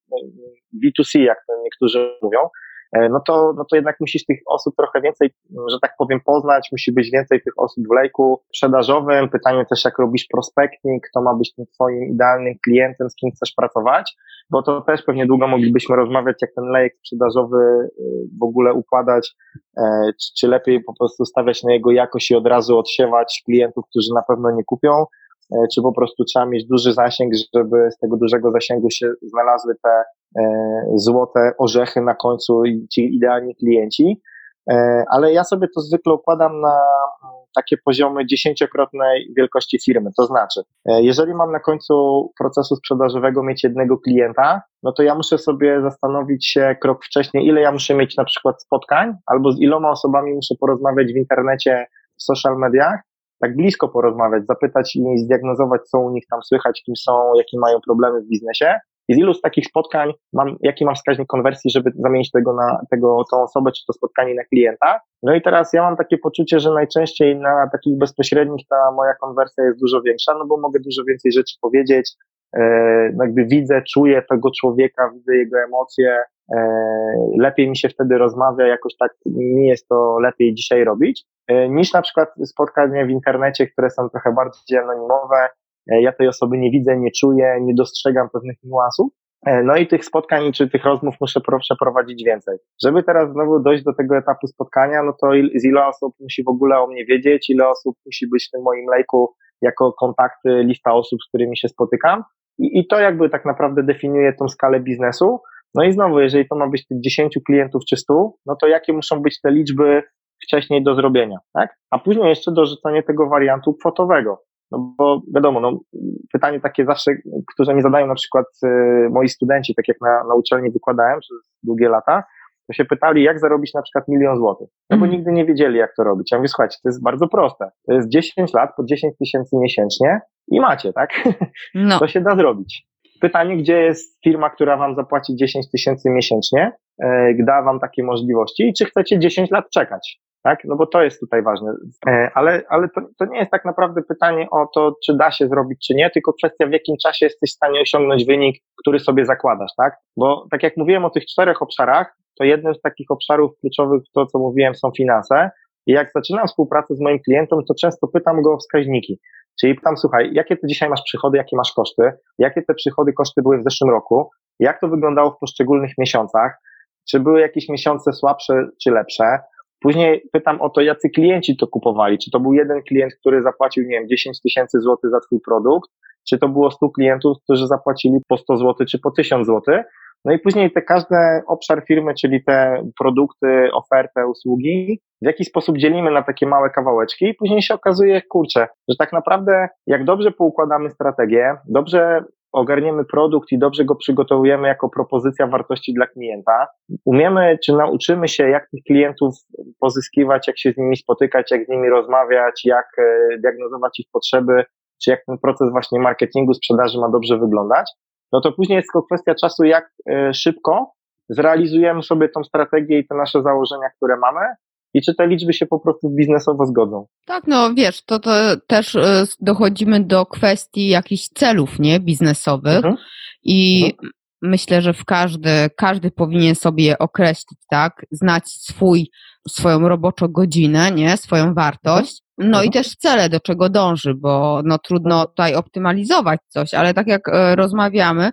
B2C, jak niektórzy mówią, no to, no to jednak musisz tych osób trochę więcej, że tak powiem, poznać, musi być więcej tych osób w lejku sprzedażowym. Pytanie też, jak robisz prospecting, kto ma być tym twoim idealnym klientem, z kim chcesz pracować bo to też pewnie długo moglibyśmy rozmawiać, jak ten lejek sprzedażowy y, w ogóle układać, e, czy, lepiej po prostu stawiać na jego jakość i od razu odsiewać klientów, którzy na pewno nie kupią, e, czy po prostu trzeba mieć duży zasięg, żeby z tego dużego zasięgu się znalazły te e, złote orzechy na końcu i ci idealni klienci. Ale ja sobie to zwykle układam na takie poziomy dziesięciokrotnej wielkości firmy. To znaczy, e, jeżeli mam na końcu procesu sprzedażowego mieć jednego klienta, no to ja muszę sobie zastanowić się krok wcześniej, ile ja muszę mieć na przykład spotkań, albo z iloma osobami muszę porozmawiać w internecie, w social mediach, tak blisko porozmawiać, zapytać i zdiagnozować, co u nich tam słychać, kim są, jakie mają problemy w biznesie, i z ilu z takich spotkań mam, jaki mam wskaźnik konwersji, żeby zamienić tego na tego, tą osobę, czy to spotkanie na klienta. No i teraz ja mam takie poczucie, że najczęściej na takich bezpośrednich ta moja konwersja jest dużo większa, no bo mogę dużo więcej rzeczy powiedzieć, jakby widzę, czuję tego człowieka, widzę jego emocje, lepiej mi się wtedy rozmawia, jakoś tak mi jest to lepiej dzisiaj robić, niż na przykład spotkania w internecie, które są trochę bardziej anonimowe, ja tej osoby nie widzę, nie czuję, nie dostrzegam pewnych niuansów, E, no i tych spotkań czy tych rozmów muszę przeprowadzić więcej. Żeby teraz znowu dojść do tego etapu spotkania, no to z ile osób musi w ogóle o mnie wiedzieć, ile osób musi być w tym moim lejku jako kontakty, lista osób, z którymi się spotykam. I, I to jakby tak naprawdę definiuje tą skalę biznesu. No i znowu, jeżeli to ma być tych 10 klientów czy 100, no to jakie muszą być te liczby wcześniej do zrobienia, tak? A później jeszcze dorzucanie tego wariantu kwotowego. No bo wiadomo, no, pytanie takie zawsze, które mi zadają na przykład y, moi studenci, tak jak na, na uczelni wykładałem przez długie lata, to się pytali, jak zarobić na przykład milion złotych. No bo mm. nigdy nie wiedzieli, jak to robić. Ja mówię, słuchajcie, to jest bardzo proste. To jest 10 lat po 10 tysięcy miesięcznie i macie, tak? No. To się da zrobić. Pytanie, gdzie jest firma, która wam zapłaci 10 tysięcy miesięcznie, yy, da wam takie możliwości i czy chcecie 10 lat czekać? Tak? No bo to jest tutaj ważne. E, ale, ale to, to nie jest tak naprawdę pytanie o to, czy da się zrobić, czy nie, tylko kwestia, w jakim czasie jesteś w stanie osiągnąć wynik, który sobie zakładasz, tak? Bo tak jak mówiłem o tych czterech obszarach, to jednym z takich obszarów kluczowych, to co mówiłem, są finanse. I jak zaczynam współpracę z moim klientem, to często pytam go o wskaźniki. Czyli pytam, słuchaj, jakie ty dzisiaj masz przychody, jakie masz koszty, jakie te przychody, koszty były w zeszłym roku, jak to wyglądało w poszczególnych miesiącach, czy były jakieś miesiące słabsze czy lepsze, Później pytam o to, jacy klienci to kupowali. Czy to był jeden klient, który zapłacił, nie wiem, 10 tysięcy złotych za twój produkt, czy to było 100 klientów, którzy zapłacili po 100 zł czy po 1000 zł. No i później te każdy obszar firmy, czyli te produkty, ofertę, usługi, w jaki sposób dzielimy na takie małe kawałeczki i później się okazuje, kurczę, że tak naprawdę jak dobrze poukładamy strategię, dobrze ogarniemy produkt i dobrze go przygotowujemy jako propozycja wartości dla klienta, umiemy czy nauczymy się, jak tych klientów pozyskiwać, jak się z nimi spotykać, jak z nimi rozmawiać, jak e, diagnozować ich potrzeby, czy jak ten proces właśnie marketingu, sprzedaży ma dobrze wyglądać, no to później jest tylko kwestia czasu, jak e, szybko zrealizujemy sobie tą strategię i te nasze założenia, które mamy, i czy te liczby się po prostu biznesowo zgodzą. Tak, no wiesz, to, to też e, dochodzimy do kwestii jakichś celów, nie, biznesowych mhm. i mhm. myślę, że w każdy, każdy powinien sobie określić, tak, znać swój, swoją roboczą godzinę, nie, swoją wartość, mhm. no i mhm. też cele, do czego dąży, bo no trudno tutaj optymalizować coś, ale tak jak e, rozmawiamy,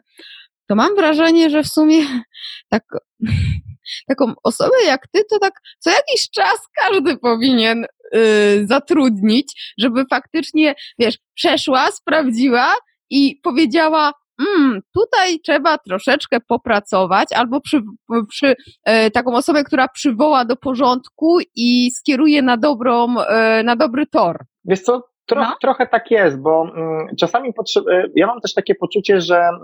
to mam wrażenie, że w sumie tak taką osobę jak ty, to tak co jakiś czas każdy powinien y, zatrudnić, żeby faktycznie, wiesz, przeszła, sprawdziła i powiedziała, mm, tutaj trzeba troszeczkę popracować, albo przy, przy e, taką osobę, która przywoła do porządku i skieruje na dobrą, e, na dobry tor. Wiesz co, Tro, no. Trochę tak jest, bo mm, czasami e, ja mam też takie poczucie, że mm,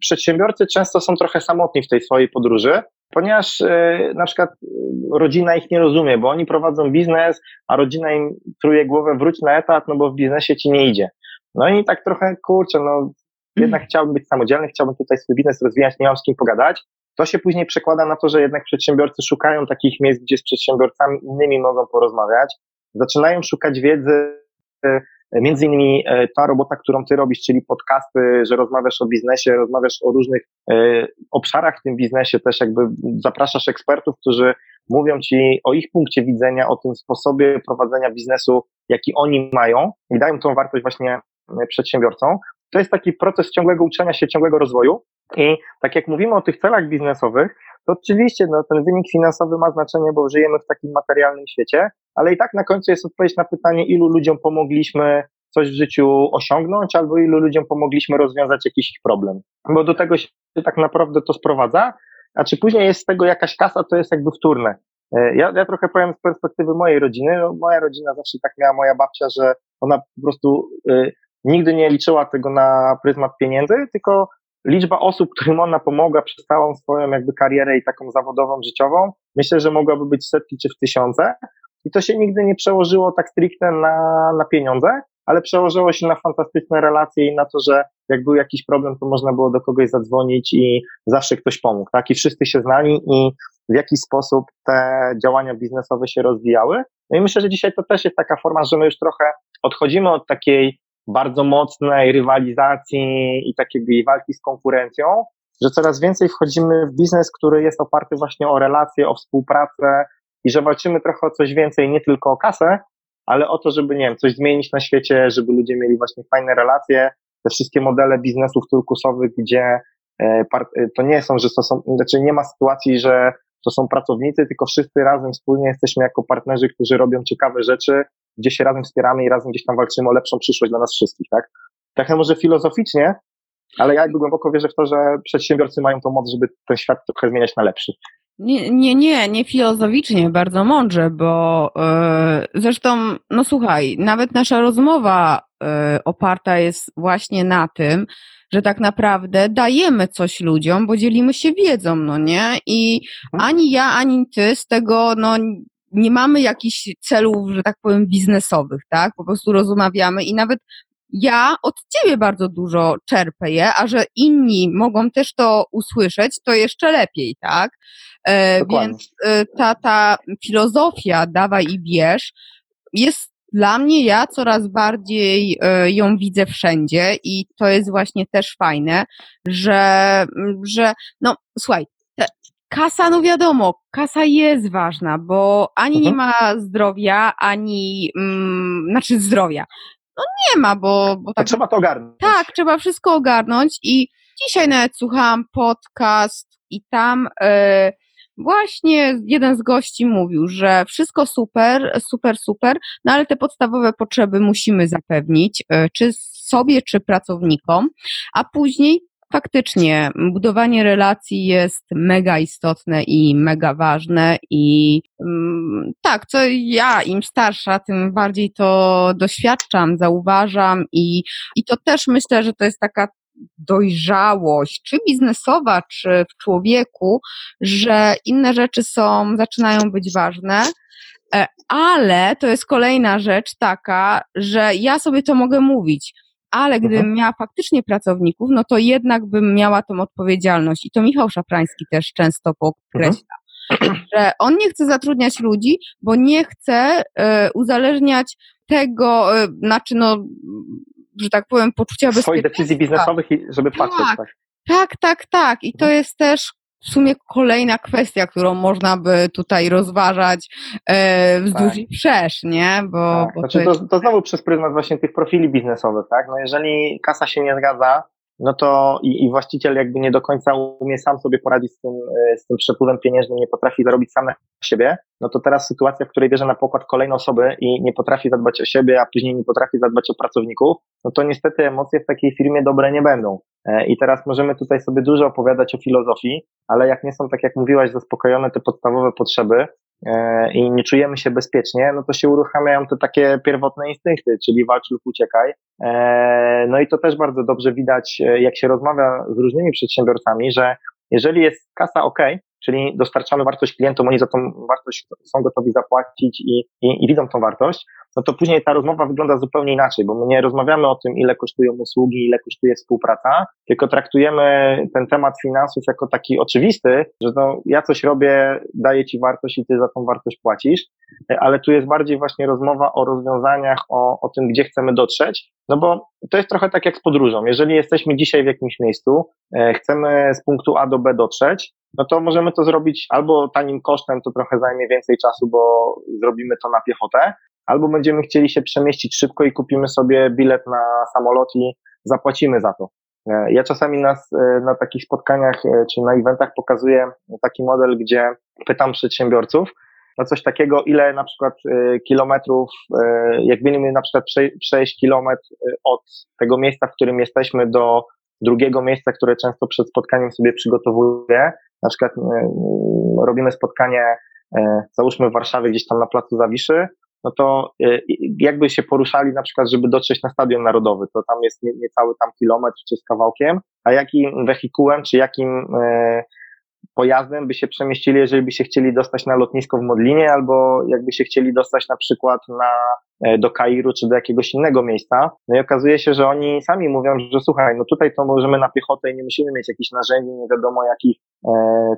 przedsiębiorcy często są trochę samotni w tej swojej podróży, ponieważ e, na przykład e, rodzina ich nie rozumie, bo oni prowadzą biznes, a rodzina im truje głowę, wróć na etat, no bo w biznesie ci nie idzie. No i tak trochę, kurczę, no jednak chciałbym być samodzielny, chciałbym tutaj swój biznes rozwijać, nie mam z kim pogadać. To się później przekłada na to, że jednak przedsiębiorcy szukają takich miejsc, gdzie z przedsiębiorcami innymi mogą porozmawiać, zaczynają szukać wiedzy Między innymi e, ta robota, którą ty robisz, czyli podcasty, że rozmawiasz o biznesie, rozmawiasz o różnych e, obszarach w tym biznesie, też jakby zapraszasz ekspertów, którzy mówią ci o ich punkcie widzenia, o tym sposobie prowadzenia biznesu, jaki oni mają i dają tą wartość właśnie e, przedsiębiorcom. To jest taki proces ciągłego uczenia się, ciągłego rozwoju. I tak jak mówimy o tych celach biznesowych, to oczywiście no, ten wynik finansowy ma znaczenie, bo żyjemy w takim materialnym świecie, ale i tak na końcu jest odpowiedź na pytanie, ilu ludziom pomogliśmy coś w życiu osiągnąć, albo ilu ludziom pomogliśmy rozwiązać jakiś problem. Bo do tego się tak naprawdę to sprowadza, a czy później jest z tego jakaś kasa, to jest jakby wtórne. E, ja, ja trochę powiem z perspektywy mojej rodziny. No, moja rodzina zawsze tak miała, moja babcia, że ona po prostu y, nigdy nie liczyła tego na pryzmat pieniędzy, tylko liczba osób, którym ona pomogła przez całą swoją jakby karierę i taką zawodową, życiową, myślę, że mogłaby być setki czy w tysiące. I to się nigdy nie przełożyło tak stricte na, na pieniądze, ale przełożyło się na fantastyczne relacje i na to, że jak był jakiś problem, to można było do kogoś zadzwonić i zawsze ktoś pomógł, tak? I wszyscy się znali i w jaki sposób te działania biznesowe się rozwijały. No i myślę, że dzisiaj to też jest taka forma, że my już trochę odchodzimy od takiej bardzo mocnej rywalizacji i takiej walki z konkurencją, że coraz więcej wchodzimy w biznes, który jest oparty właśnie o relacje, o współpracę i że walczymy trochę o coś więcej, nie tylko o kasę, ale o to, żeby, nie wiem, coś zmienić na świecie, żeby ludzie mieli właśnie fajne relacje, te wszystkie modele biznesów turkusowych, gdzie e, e, to nie są, że to są, znaczy nie ma sytuacji, że to są pracownicy, tylko wszyscy razem wspólnie jesteśmy jako partnerzy, którzy robią ciekawe rzeczy, gdzie się razem wspieramy i razem gdzieś tam walczymy o lepszą przyszłość dla nas wszystkich, tak? Trochę może filozoficznie, ale ja jakby głęboko wierzę w to, że przedsiębiorcy mają tą moc, żeby ten świat trochę zmieniać na lepszy. Nie, nie, nie, nie filozoficznie, bardzo mądrze, bo yy, zresztą, no słuchaj, nawet nasza rozmowa yy, oparta jest właśnie na tym, że tak naprawdę dajemy coś ludziom, bo dzielimy się wiedzą, no nie? I mhm. ani ja, ani ty z tego, no nie mamy jakichś celów, że tak powiem, biznesowych, tak? Po prostu rozmawiamy i nawet ja od ciebie bardzo dużo czerpę je, a że inni mogą też to usłyszeć, to jeszcze lepiej, tak? E, więc e, ta, ta filozofia dawaj i bierz jest dla mnie, ja coraz bardziej e, ją widzę wszędzie i to jest właśnie też fajne, że, że no słuchaj, kasa, no wiadomo, kasa jest ważna, bo ani mhm. nie ma zdrowia, ani, mm, znaczy zdrowia, no nie ma, bo... bo tak, trzeba to ogarnąć. Tak, trzeba wszystko ogarnąć i dzisiaj nawet słuchałam podcast i tam e, właśnie jeden z gości mówił, że wszystko super, super, super, no ale te podstawowe potrzeby musimy zapewnić, e, czy sobie, czy pracownikom, a później faktycznie budowanie relacji jest mega istotne i mega ważne i mm, tak, co ja im starsza, tym bardziej to doświadczam, zauważam i, i to też myślę, że to jest taka dojrzałość, czy biznesowa, czy w człowieku, że inne rzeczy są, zaczynają być ważne, e, ale to jest kolejna rzecz taka, że ja sobie to mogę mówić ale gdybym mhm. miała faktycznie pracowników, no to jednak bym miała tą odpowiedzialność. I to Michał Szaprański też często podkreśla, mhm. że on nie chce zatrudniać ludzi, bo nie chce y, uzależniać tego, y, znaczy no, że tak powiem, poczucia bezpieczeństwa. Swoich decyzji biznesowych, żeby patrzeć, tak. tak. Tak, tak, tak. I to mhm. jest też w sumie kolejna kwestia, którą można by tutaj rozważać e, wzdłuż tak. i wszerz, nie? Bo, tak. bo znaczy, to, jest... to, to znowu przez pryzmat właśnie tych profili biznesowych, tak? No jeżeli kasa się nie zgadza, no to i, i właściciel jakby nie do końca umie sam sobie poradzić z tym, e, z tym przepływem pieniężnym, nie potrafi zarobić sam na siebie, no to teraz sytuacja, w której bierze na pokład kolejne osoby i nie potrafi zadbać o siebie, a później nie potrafi zadbać o pracowników, no to niestety emocje w takiej firmie dobre nie będą. E, I teraz możemy tutaj sobie dużo opowiadać o filozofii, ale jak nie są, tak jak mówiłaś, zaspokojone te podstawowe potrzeby, i nie czujemy się bezpiecznie, no to się uruchamiają te takie pierwotne instynkty, czyli walcz lub uciekaj. E, no i to też bardzo dobrze widać, jak się rozmawia z różnymi przedsiębiorcami, że jeżeli jest kasa ok, czyli dostarczamy wartość klientom, oni za tą wartość są gotowi zapłacić i, i, i widzą tą wartość, no to później ta rozmowa wygląda zupełnie inaczej, bo my nie rozmawiamy o tym, ile kosztują usługi, ile kosztuje współpraca, tylko traktujemy ten temat finansów jako taki oczywisty, że no, ja coś robię, daję ci wartość i ty za tą wartość płacisz, ale tu jest bardziej właśnie rozmowa o rozwiązaniach, o, o tym, gdzie chcemy dotrzeć, no bo to jest trochę tak jak z podróżą. Jeżeli jesteśmy dzisiaj w jakimś miejscu, e, chcemy z punktu A do B dotrzeć, no to możemy to zrobić albo tanim kosztem, to trochę zajmie więcej czasu, bo zrobimy to na piechotę, albo będziemy chcieli się przemieścić szybko i kupimy sobie bilet na samolot i zapłacimy za to. E, ja czasami nas e, na takich spotkaniach e, czy na eventach pokazuję taki model, gdzie pytam przedsiębiorców, no coś takiego, ile na przykład kilometrów, jak będziemy na przykład przejść kilometr od tego miejsca, w którym jesteśmy do drugiego miejsca, które często przed spotkaniem sobie przygotowuję. Na przykład robimy spotkanie, załóżmy w Warszawie, gdzieś tam na placu Zawiszy, no to e, jakby się poruszali na przykład, żeby dotrzeć na stadion narodowy, to tam jest niecały tam kilometr czy z kawałkiem, a jakim wehikułem, czy jakim e, pojazdem by się przemieścili, jeżeli by się chcieli dostać na lotnisko w Modlinie, albo jakby się chcieli dostać na przykład na, e, do Kairu, czy do jakiegoś innego miejsca. No i okazuje się, że oni sami mówią, że słuchaj, no tutaj to możemy na piechotę i nie musimy mieć jakichś narzędzi, nie wiadomo jakich e,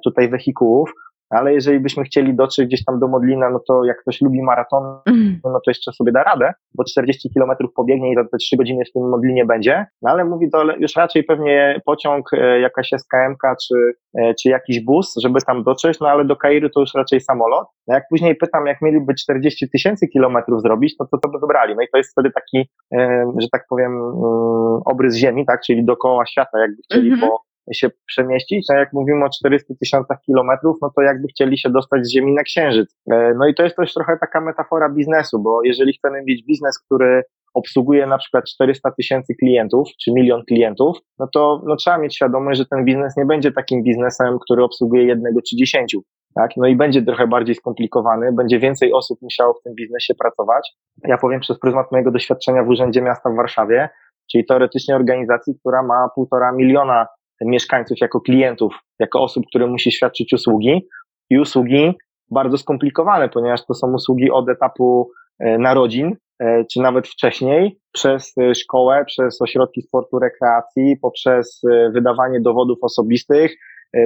tutaj wehikułów, ale jeżeli byśmy chcieli dotrzeć gdzieś tam do Modlina, no to jak ktoś lubi maraton, mhm. no to jeszcze sobie da radę, bo 40 kilometrów pobiegnie i za te 3 godziny w tym Modlinie będzie, no ale mówi to już raczej pewnie pociąg, e, jakaś SKMK czy, e, czy jakiś bus, żeby tam dotrzeć, no ale do Kairu to już raczej samolot. No jak później pytam, jak mieliby 40 tysięcy kilometrów zrobić, no to co by wybrali? No i to jest wtedy taki, e, że tak powiem, mm, obrys ziemi, tak, czyli dookoła świata, jakby chcieli -hmm. po się przemieścić, a jak mówimy o 400 tysiącach kilometrów, no to jakby chcieli się dostać z Ziemi na Księżyc. E, no i to jest też trochę taka metafora biznesu, bo jeżeli chcemy mieć biznes, który obsługuje na przykład 400 tysięcy klientów, czy milion klientów, no to no, trzeba mieć świadomość, że ten biznes nie będzie takim biznesem, który obsługuje jednego czy dziesięciu. Tak? No i będzie trochę bardziej skomplikowany, będzie więcej osób musiało w tym biznesie pracować. Ja powiem przez pryzmat mojego doświadczenia w Urzędzie Miasta w Warszawie, czyli teoretycznie organizacji, która ma półtora miliona mieszkańców jako klientów, jako osób, które musi świadczyć usługi i usługi bardzo skomplikowane, ponieważ to są usługi od etapu e, narodzin, e, czy nawet wcześniej, przez e, szkołę, przez ośrodki sportu, rekreacji, poprzez wydawanie dowodów osobistych,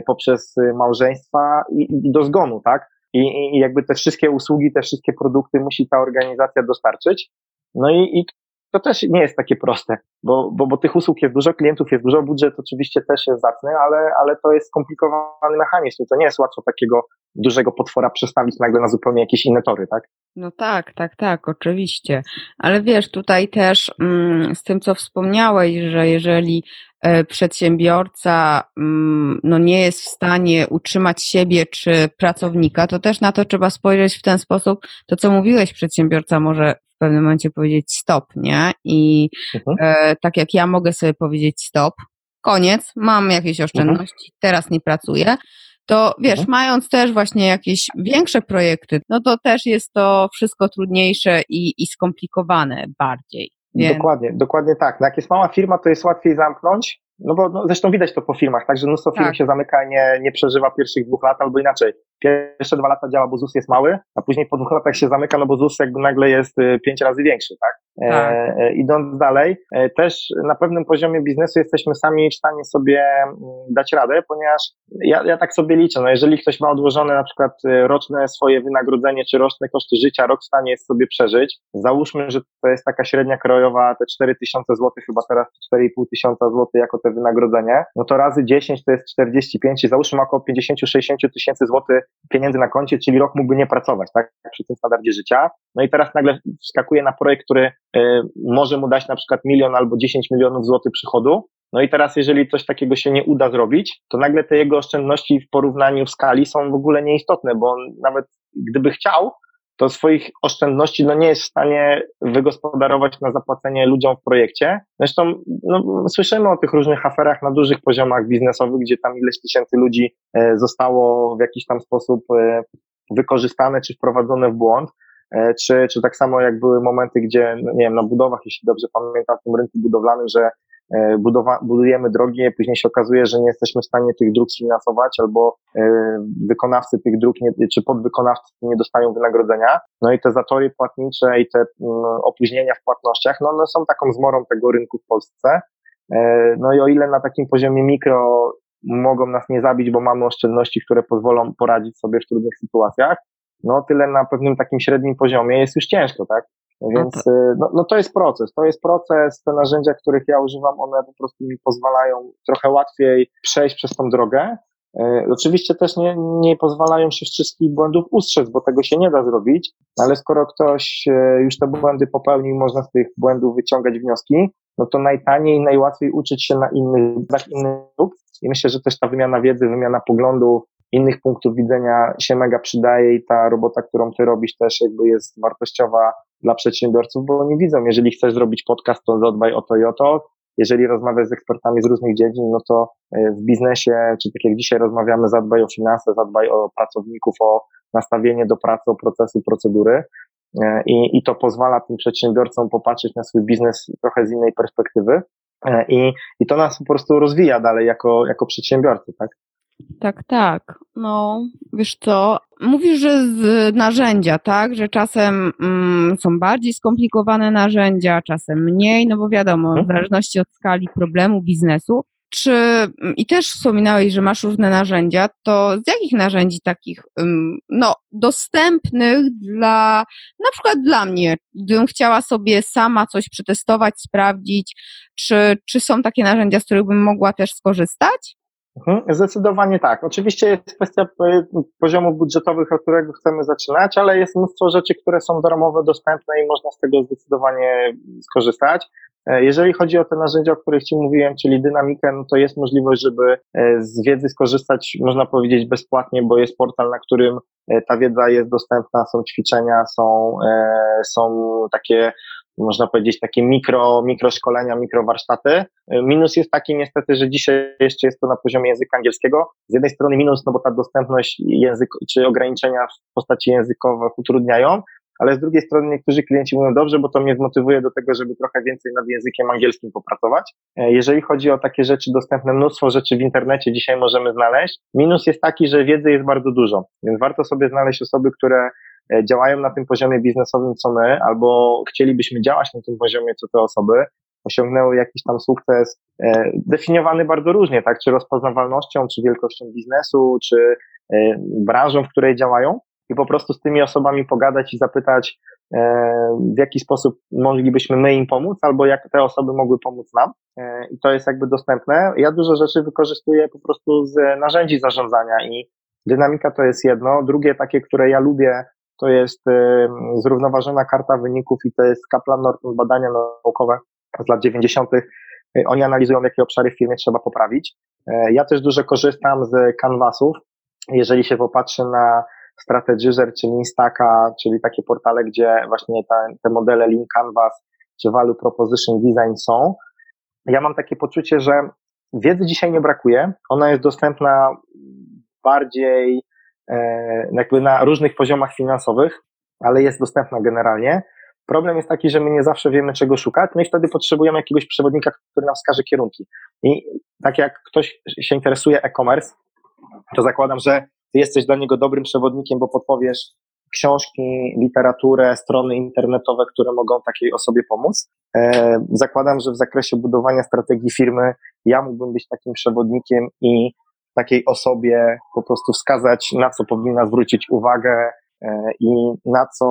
poprzez małżeństwa i, i do zgonu, tak? I, I jakby te wszystkie usługi, te wszystkie produkty musi ta organizacja dostarczyć. No i, i to też nie jest takie proste, bo, bo, bo tych usług jest dużo, klientów jest dużo, budżet oczywiście też jest zacny, ale, ale to jest skomplikowany mechanizm. To nie jest łatwo takiego dużego potwora przestawić nagle na zupełnie jakieś inne tory, tak? No tak, tak, tak, oczywiście. Ale wiesz, tutaj też mm, z tym, co wspomniałeś, że jeżeli e, przedsiębiorca mm, no nie jest w stanie utrzymać siebie czy pracownika, to też na to trzeba spojrzeć w ten sposób, to co mówiłeś, przedsiębiorca może w pewnym momencie powiedzieć stop, nie? I mhm. e, tak jak ja mogę sobie powiedzieć stop, koniec, mam jakieś oszczędności, mhm. teraz nie pracuję, to wiesz, mhm. mając też właśnie jakieś większe projekty, no to też jest to wszystko trudniejsze i, i skomplikowane bardziej. Więc... Dokładnie, dokładnie tak. No jak jest mała firma, to jest łatwiej zamknąć, no bo no, zresztą widać to po firmach, tak, że mnóstwo firm tak. się zamyka i nie, nie przeżywa pierwszych dwóch lat, albo inaczej. Pierwsze dwa lata działa, bo ZUS jest mały, a później po dwóch latach się zamyka, no bo ZUS jakby nagle jest y, pięć razy większy, tak? E, tak. E, idąc dalej, e, też na pewnym poziomie biznesu jesteśmy sami w stanie sobie mm, dać radę, ponieważ ja, ja tak sobie liczę, no jeżeli ktoś ma odłożone na przykład e, roczne swoje wynagrodzenie, czy roczne koszty życia, rok w stanie jest sobie przeżyć, załóżmy, że to jest taka średnia krajowa, te 4000 zł, chyba teraz 4,5 tysiąca złotych jako te wynagrodzenie, no to razy 10 to jest 45 i załóżmy około 50-60 tysięcy złotych pieniędzy na koncie, czyli rok mógłby nie pracować, tak, przy tym standardzie życia. No i teraz nagle wskakuje na projekt, który y, może mu dać na przykład milion albo 10 milionów złotych przychodu. No i teraz, jeżeli coś takiego się nie uda zrobić, to nagle te jego oszczędności w porównaniu w skali są w ogóle nieistotne, bo on nawet gdyby chciał, to swoich oszczędności no nie jest w stanie wygospodarować na zapłacenie ludziom w projekcie. Zresztą no, słyszymy o tych różnych aferach na dużych poziomach biznesowych, gdzie tam ileś tysięcy ludzi e, zostało w jakiś tam sposób e, wykorzystane czy wprowadzone w błąd. E, czy, czy tak samo jak były momenty, gdzie, no nie wiem, na budowach, jeśli dobrze pamiętam, w tym rynku budowlanym, że budowa, budujemy drogi, a później się okazuje, że nie jesteśmy w stanie tych dróg sfinansować, albo e, wykonawcy tych dróg, nie, czy podwykonawcy nie dostają wynagrodzenia. No i te zatory płatnicze i te mm, opóźnienia w płatnościach, no one są taką zmorą tego rynku w Polsce. E, no i o ile na takim poziomie mikro mogą nas nie zabić, bo mamy oszczędności, które pozwolą poradzić sobie w trudnych sytuacjach, no tyle na pewnym takim średnim poziomie jest już ciężko, tak? No więc no, no, no, to jest proces, to jest proces, te narzędzia, których ja używam, one po prostu mi pozwalają trochę łatwiej przejść przez tą drogę. E, oczywiście też nie, nie pozwalają się wszystkich błędów ustrzec, bo tego się nie da zrobić, ale skoro ktoś e, już te błędy popełnił, można z tych błędów wyciągać wnioski, no to najtaniej i najłatwiej uczyć się na innych, tak innych i myślę, że też ta wymiana wiedzy, wymiana poglądów, innych punktów widzenia się mega przydaje i ta robota, którą ty robisz też jakby jest wartościowa dla przedsiębiorców, bo oni widzą, jeżeli chcesz zrobić podcast, to zadbaj o to i o to. Jeżeli rozmawiasz z ekspertami z różnych dziedzin, no to e, w biznesie, czy tak jak dzisiaj rozmawiamy, zadbaj o finanse, zadbaj o pracowników, o nastawienie do pracy, o procesy, procedury. E, I, I to pozwala tym przedsiębiorcom popatrzeć na swój biznes trochę z innej perspektywy. E, I, i to nas po prostu rozwija dalej jako, jako przedsiębiorcy, tak? Tak, tak. No, wiesz co, mówisz, że z narzędzia, tak? Że czasem mm, są bardziej skomplikowane narzędzia, czasem mniej, no bo wiadomo, w mhm. zależności od skali problemu biznesu. czy i też wspominałeś, że masz różne narzędzia, to z jakich narzędzi takich no, dostępnych dla, na przykład dla mnie, gdybym chciała sobie sama coś przetestować, sprawdzić, czy, czy są takie narzędzia, z których bym mogła też skorzystać? Mhm, zdecydowanie tak. Oczywiście jest kwestia e, poziomów budżetowych, od którego chcemy zaczynać, ale jest mnóstwo rzeczy, które są darmowe, dostępne i można z tego zdecydowanie skorzystać. E, jeżeli chodzi o te narzędzia, o których Ci mówiłem, czyli dynamikę, no to jest możliwość, żeby e, z wiedzy skorzystać, można powiedzieć, bezpłatnie, bo jest portal, na którym ta wiedza jest dostępna, są ćwiczenia, są, są takie można powiedzieć, takie mikro, mikro szkolenia, mikro warsztaty. Minus jest taki niestety, że dzisiaj jeszcze jest to na poziomie języka angielskiego. Z jednej strony minus, no bo ta dostępność język, czy ograniczenia w postaci językowych utrudniają, ale z drugiej strony niektórzy klienci mówią dobrze, bo to mnie zmotywuje do tego, żeby trochę więcej nad językiem angielskim popracować. E, jeżeli chodzi o takie rzeczy dostępne, mnóstwo rzeczy w internecie dzisiaj możemy znaleźć. Minus jest taki, że wiedzy jest bardzo dużo, więc warto sobie znaleźć osoby, które działają na tym poziomie biznesowym co my, albo chcielibyśmy działać na tym poziomie co te osoby, osiągnęły jakiś tam sukces, e, definiowany bardzo różnie, tak, czy rozpoznawalnością, czy wielkością biznesu, czy e, branżą, w której działają i po prostu z tymi osobami pogadać i zapytać, w jaki sposób moglibyśmy my im pomóc, albo jak te osoby mogły pomóc nam. I to jest jakby dostępne. Ja dużo rzeczy wykorzystuję po prostu z narzędzi zarządzania i dynamika to jest jedno. Drugie takie, które ja lubię to jest zrównoważona karta wyników i to jest Kaplan Norton badania naukowe z lat 90. Oni analizują, jakie obszary w firmie trzeba poprawić. E, ja też dużo korzystam z canvasów. Jeżeli się popatrzy na Strategizer czy Leanstacka, czyli takie portale, gdzie właśnie ta, te modele Lean Canvas czy Value Proposition Design są, ja mam takie poczucie, że wiedzy dzisiaj nie brakuje. Ona jest dostępna bardziej jakby na różnych poziomach finansowych, ale jest dostępna generalnie. Problem jest taki, że my nie zawsze wiemy, czego szukać, no i wtedy potrzebujemy jakiegoś przewodnika, który nam wskaże kierunki. I tak jak ktoś się interesuje e-commerce, to zakładam, że ty jesteś dla niego dobrym przewodnikiem, bo podpowiesz książki, literaturę, strony internetowe, które mogą takiej osobie pomóc. E, zakładam, że w zakresie budowania strategii firmy ja mógłbym być takim przewodnikiem i takiej osobie po prostu wskazać, na co powinna zwrócić uwagę e, i na co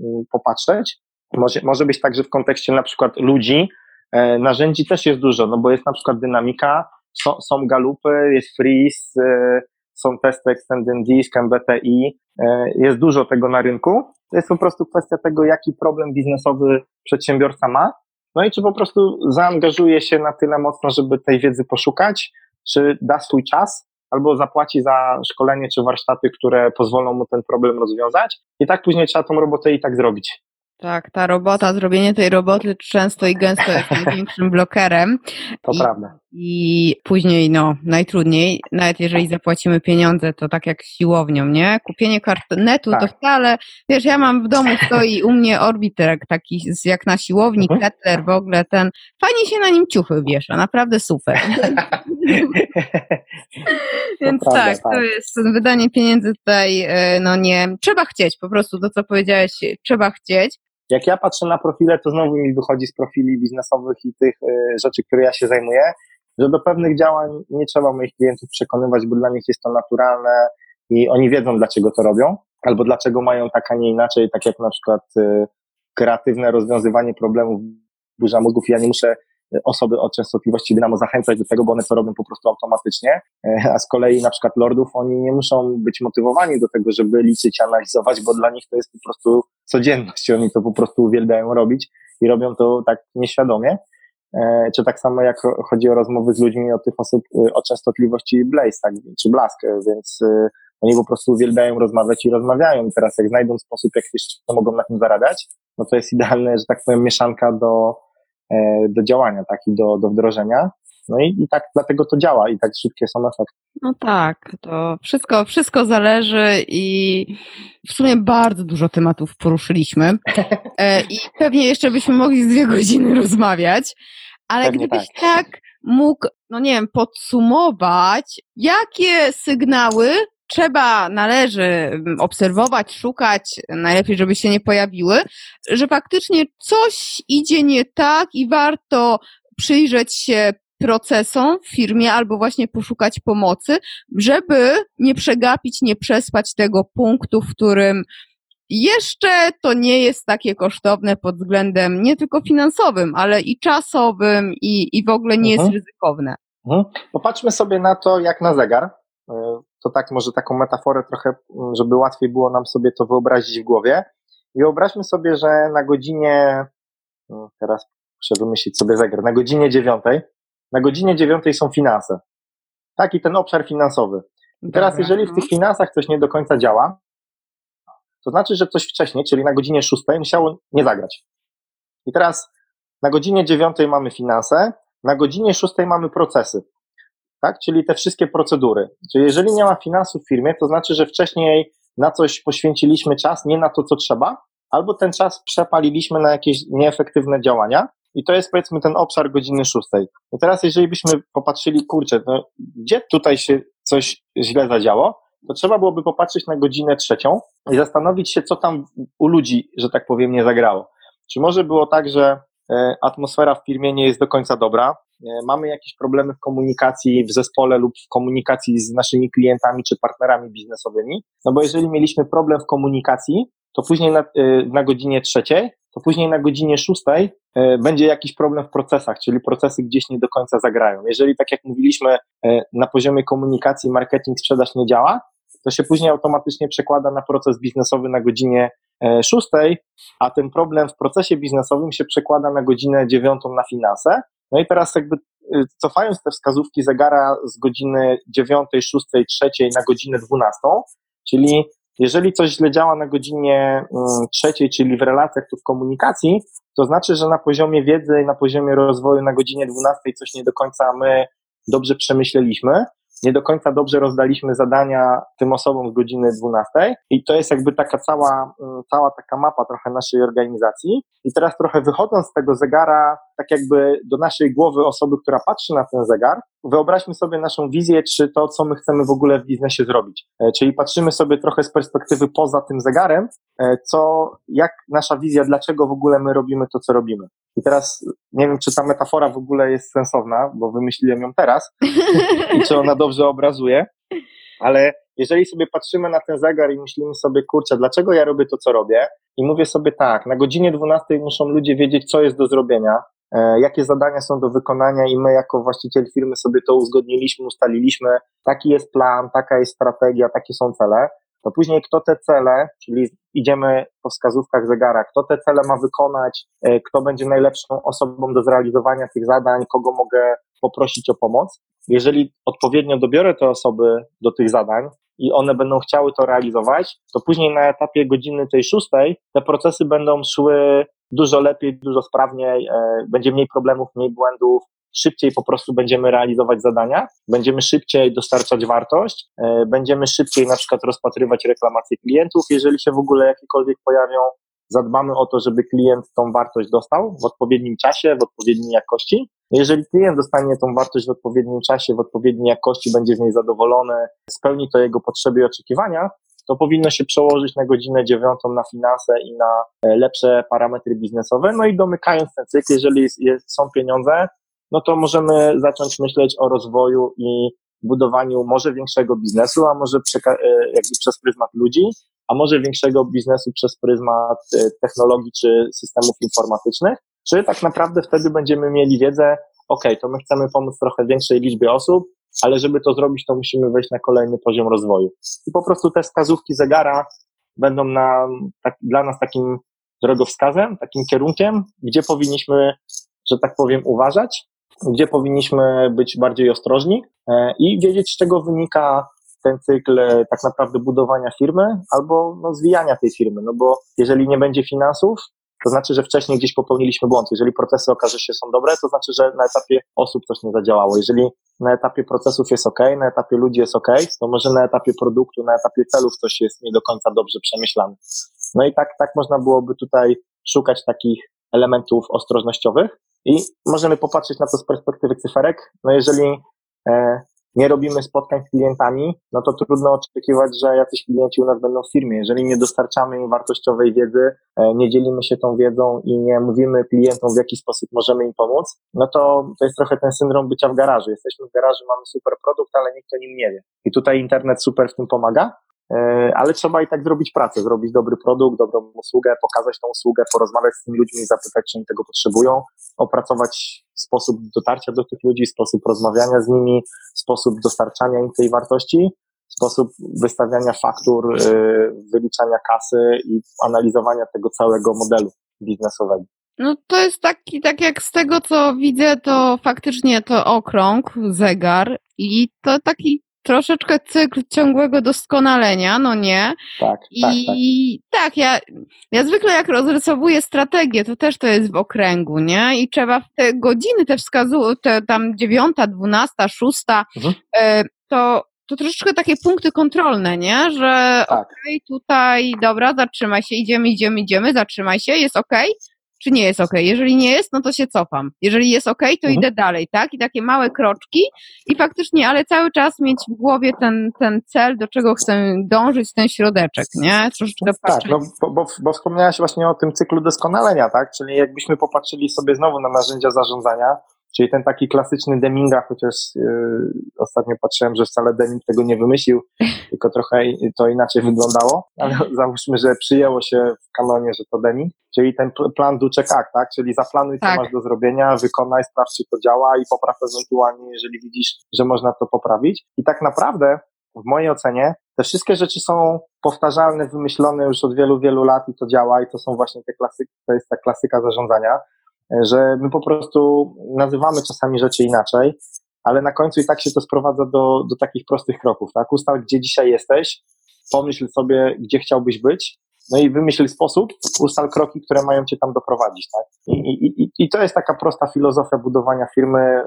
mm, popatrzeć. Może, może być tak, że w kontekście na przykład ludzi, e, narzędzi też jest dużo, no bo jest na przykład dynamika, są, są galupy, jest freeze, e, są testy Extended Disk, MBTI, jest dużo tego na rynku. To jest po prostu kwestia tego, jaki problem biznesowy przedsiębiorca ma, no i czy po prostu zaangażuje się na tyle mocno, żeby tej wiedzy poszukać, czy da swój czas, albo zapłaci za szkolenie czy warsztaty, które pozwolą mu ten problem rozwiązać. I tak później trzeba tą robotę i tak zrobić. Tak, ta robota, zrobienie tej roboty często i gęsto jest największym blokerem. To I, prawda. I później, no, najtrudniej, nawet jeżeli zapłacimy pieniądze, to tak jak siłownią, nie? Kupienie karnetu tak. to wcale, wiesz, ja mam w domu stoi u mnie orbiter taki jak na siłowni, mhm. Kettler w ogóle, ten, fajnie się na nim ciuchy wiesza, naprawdę super. Więc tak, tak, to jest wydanie pieniędzy tutaj, e, no nie, trzeba chcieć, po prostu to, co powiedziałeś, trzeba chcieć. Jak ja patrzę na profile, to znowu mi wychodzi z profili biznesowych i tych y, rzeczy, które ja się zajmuję, że do pewnych działań nie trzeba moich klientów przekonywać, bo dla nich jest to naturalne i oni wiedzą, dlaczego to robią, albo dlaczego mają tak, a nie inaczej, tak jak na przykład y, kreatywne rozwiązywanie problemów burza mózgów. Ja nie muszę osoby o częstotliwości dynamo zachęcać do tego, bo one to robią po prostu automatycznie, e, a z kolei na przykład lordów oni nie muszą być motywowani do tego, żeby liczyć, analizować, bo dla nich to jest po prostu codzienność, oni to po prostu uwielbiają robić i robią to tak nieświadomie. E, czy tak samo jak chodzi o rozmowy z ludźmi o tych osób, e, o częstotliwości Blaze, tak, czy Blask, więc oni po prostu uwielbiają rozmawiać i rozmawiają. Teraz jak znajdą sposób, jak jeszcze mogą na tym zarabiać, no to jest idealne, że tak powiem, mieszanka do, E, do działania, tak, i do, do wdrożenia. No i, i tak dlatego to działa i tak szybkie są efekty. No tak, to wszystko, wszystko zależy i w sumie bardzo dużo tematów poruszyliśmy e, i pewnie jeszcze byśmy mogli z dwie godziny rozmawiać, ale pewnie gdybyś tak. tak mógł, no nie wiem, podsumować, jakie sygnały trzeba, należy mm, obserwować, szukać, najlepiej, żeby się nie pojawiły, że faktycznie coś idzie nie tak i warto przyjrzeć się procesom w firmie albo właśnie poszukać pomocy, żeby nie przegapić, nie przespać tego punktu, w którym jeszcze to nie jest takie kosztowne pod względem nie tylko finansowym, ale i czasowym i, i w ogóle nie mhm. jest ryzykowne. Mhm. Popatrzmy sobie na to jak na zegar. To tak może taką metaforę trochę, żeby łatwiej było nam sobie to wyobrazić w głowie. I wyobraźmy sobie, że na godzinie, no, teraz muszę wymyślić sobie zegar, na godzinie dziewiątej, na godzinie dziewiątej są finanse. Tak, i ten obszar finansowy. I teraz, jeżeli w tych finansach coś nie do końca działa, to znaczy, że coś wcześniej, czyli na godzinie szóstej, musiało nie zagrać. I teraz na godzinie dziewiątej mamy finanse, na godzinie szóstej mamy procesy, tak? Czyli te wszystkie procedury. Czyli jeżeli nie ma finansów w firmie, to znaczy, że wcześniej na coś poświęciliśmy czas, nie na to, co trzeba, albo ten czas przepaliliśmy na jakieś nieefektywne działania. I to jest powiedzmy ten obszar godziny szóstej. I teraz, jeżeli byśmy popatrzyli, kurczę, no, gdzie tutaj się coś źle zadziało, to trzeba byłoby popatrzeć na godzinę trzecią i zastanowić się, co tam u ludzi, że tak powiem, nie zagrało. Czy może było tak, że e, atmosfera w firmie nie jest do końca dobra, mamy jakieś problemy w komunikacji w zespole lub w komunikacji z naszymi klientami czy partnerami biznesowymi. No bo jeżeli mieliśmy problem w komunikacji, to później na, e, na godzinie trzeciej, to później na godzinie szóstej będzie jakiś problem w procesach, czyli procesy gdzieś nie do końca zagrają. Jeżeli, tak jak mówiliśmy, na poziomie komunikacji marketing, sprzedaż nie działa, to się później automatycznie przekłada na proces biznesowy na godzinie e, szóstej, a ten problem w procesie biznesowym się przekłada na godzinę dziewiątą na finanse. No i teraz jakby y, cofając te wskazówki zegara z godziny dziewiątej, szóstej, trzeciej na godzinę dwunastą, czyli jeżeli coś źle działa na godzinie mm, trzeciej, czyli w relacjach, tu w komunikacji, to znaczy, że na poziomie wiedzy i na poziomie rozwoju na godzinie dwunastej coś nie do końca my dobrze przemyśleliśmy nie do końca dobrze rozdaliśmy zadania tym osobom z godziny 12 i to jest jakby taka cała, mm, cała taka mapa trochę naszej organizacji. I teraz trochę wychodząc z tego zegara, tak jakby do naszej głowy osoby, która patrzy na ten zegar, wyobraźmy sobie naszą wizję, czy to, co my chcemy w ogóle w biznesie zrobić. E, czyli patrzymy sobie trochę z perspektywy poza tym zegarem, e, co, jak nasza wizja, dlaczego w ogóle my robimy to, co robimy. I teraz nie wiem, czy ta metafora w ogóle jest sensowna, bo wymyśliłem ją teraz i czy ona dobrze obrazuje, ale jeżeli sobie patrzymy na ten zegar i myślimy sobie, kurczę, dlaczego ja robię to, co robię? I mówię sobie tak, na godzinie 12 muszą ludzie wiedzieć, co jest do zrobienia, jakie zadania są do wykonania i my jako właściciel firmy sobie to uzgodniliśmy, ustaliliśmy, taki jest plan, taka jest strategia, takie są cele to później kto te cele, czyli idziemy po wskazówkach zegara, kto te cele ma wykonać, e, kto będzie najlepszą osobą do zrealizowania tych zadań, kogo mogę poprosić o pomoc. Jeżeli odpowiednio dobiorę te osoby do tych zadań i one będą chciały to realizować, to później na etapie godziny tej szóstej te procesy będą szły dużo lepiej, dużo sprawniej, e, będzie mniej problemów, mniej błędów, szybciej po prostu będziemy realizować zadania, będziemy szybciej dostarczać wartość, e, będziemy szybciej na przykład rozpatrywać reklamacje klientów, jeżeli się w ogóle jakiekolwiek pojawią, zadbamy o to, żeby klient tą wartość dostał w odpowiednim czasie, w odpowiedniej jakości. Jeżeli klient dostanie tą wartość w odpowiednim czasie, w odpowiedniej jakości, będzie z niej zadowolony, spełni to jego potrzeby i oczekiwania, to powinno się przełożyć na godzinę dziewiątą na finanse i na e, lepsze parametry biznesowe. No i domykając ten cykl, jeżeli jest, są pieniądze, no to możemy zacząć myśleć o rozwoju i budowaniu może większego biznesu, a może e, jakby przez pryzmat ludzi, a może większego biznesu przez pryzmat e, technologii czy systemów informatycznych, czy tak naprawdę wtedy będziemy mieli wiedzę, ok, to my chcemy pomóc trochę większej liczbie osób, ale żeby to zrobić, to musimy wejść na kolejny poziom rozwoju. I po prostu te wskazówki zegara będą na, tak, dla nas takim drogowskazem, takim kierunkiem, gdzie powinniśmy, że tak powiem, uważać, gdzie powinniśmy być bardziej ostrożni e, i wiedzieć, z czego wynika ten cykl e, tak naprawdę budowania firmy albo no, zwijania tej firmy. No bo jeżeli nie będzie finansów, to znaczy, że wcześniej gdzieś popełniliśmy błąd. Jeżeli procesy okaże się są dobre, to znaczy, że na etapie osób coś nie zadziałało. Jeżeli na etapie procesów jest ok, na etapie ludzi jest ok, to może na etapie produktu, na etapie celów coś jest nie do końca dobrze przemyślane. No i tak, tak można byłoby tutaj szukać takich elementów ostrożnościowych, i możemy popatrzeć na to z perspektywy cyferek. No jeżeli e, nie robimy spotkań z klientami, no to trudno oczekiwać, że jacyś klienci u nas będą w firmie. Jeżeli nie dostarczamy im wartościowej wiedzy, e, nie dzielimy się tą wiedzą i nie mówimy klientom, w jaki sposób możemy im pomóc, no to to jest trochę ten syndrom bycia w garażu. Jesteśmy w garażu, mamy super produkt, ale nikt o nim nie wie. I tutaj internet super w tym pomaga, ale trzeba i tak zrobić pracę, zrobić dobry produkt, dobrą usługę, pokazać tą usługę, porozmawiać z tymi ludźmi, zapytać, czy oni tego potrzebują, opracować sposób dotarcia do tych ludzi, sposób rozmawiania z nimi, sposób dostarczania im tej wartości, sposób wystawiania faktur, e, wyliczania kasy i analizowania tego całego modelu biznesowego. No to jest taki, tak jak z tego co widzę, to faktycznie to okrąg, zegar i to taki troszeczkę cykl ciągłego doskonalenia, no nie? Tak, I tak, tak. tak ja, ja zwykle jak rozrysowuję strategię, to też to jest w okręgu, nie? I trzeba w te godziny te wskazują, te tam dziewiąta, dwunasta, szósta, mhm. y, to to troszeczkę takie punkty kontrolne, nie? Że tak. okej, okay, tutaj, dobra, zatrzymaj się, idziemy, idziemy, idziemy, zatrzymaj się, jest okej, okay, czy nie jest ok. Jeżeli nie jest, no to się cofam. Jeżeli jest ok, to mhm. idę dalej, tak? I takie małe kroczki i faktycznie, ale cały czas mieć w głowie ten, ten cel, do czego chcę dążyć, ten środeczek, nie? Troszeczkę Tak, no, bo, bo, bo wspomniałaś właśnie o tym cyklu doskonalenia, tak? Czyli jakbyśmy popatrzyli sobie znowu na narzędzia zarządzania, Czyli ten taki klasyczny Deminga, chociaż yy, ostatnio patrzyłem, że wcale Deming tego nie wymyślił, tylko trochę to inaczej wyglądało, ale załóżmy, że przyjęło się w kanonie, że to Deming, czyli ten plan do check act, tak? Czyli zaplanuj, co tak. masz do zrobienia, wykonaj, sprawdź, czy to działa i popraw ewentualnie, jeżeli widzisz, że można to poprawić. I tak naprawdę w mojej ocenie te wszystkie rzeczy są powtarzalne, wymyślone już od wielu, wielu lat i to działa i to są właśnie te klasyki, to jest ta klasyka zarządzania że my po prostu nazywamy czasami rzeczy inaczej, ale na końcu i tak się to sprowadza do, do takich prostych kroków, tak? Ustal, gdzie dzisiaj jesteś, pomyśl sobie, gdzie chciałbyś być, no i wymyśl sposób, ustal kroki, które mają cię tam doprowadzić, tak? I, i, i to jest taka prosta filozofia budowania firmy, e,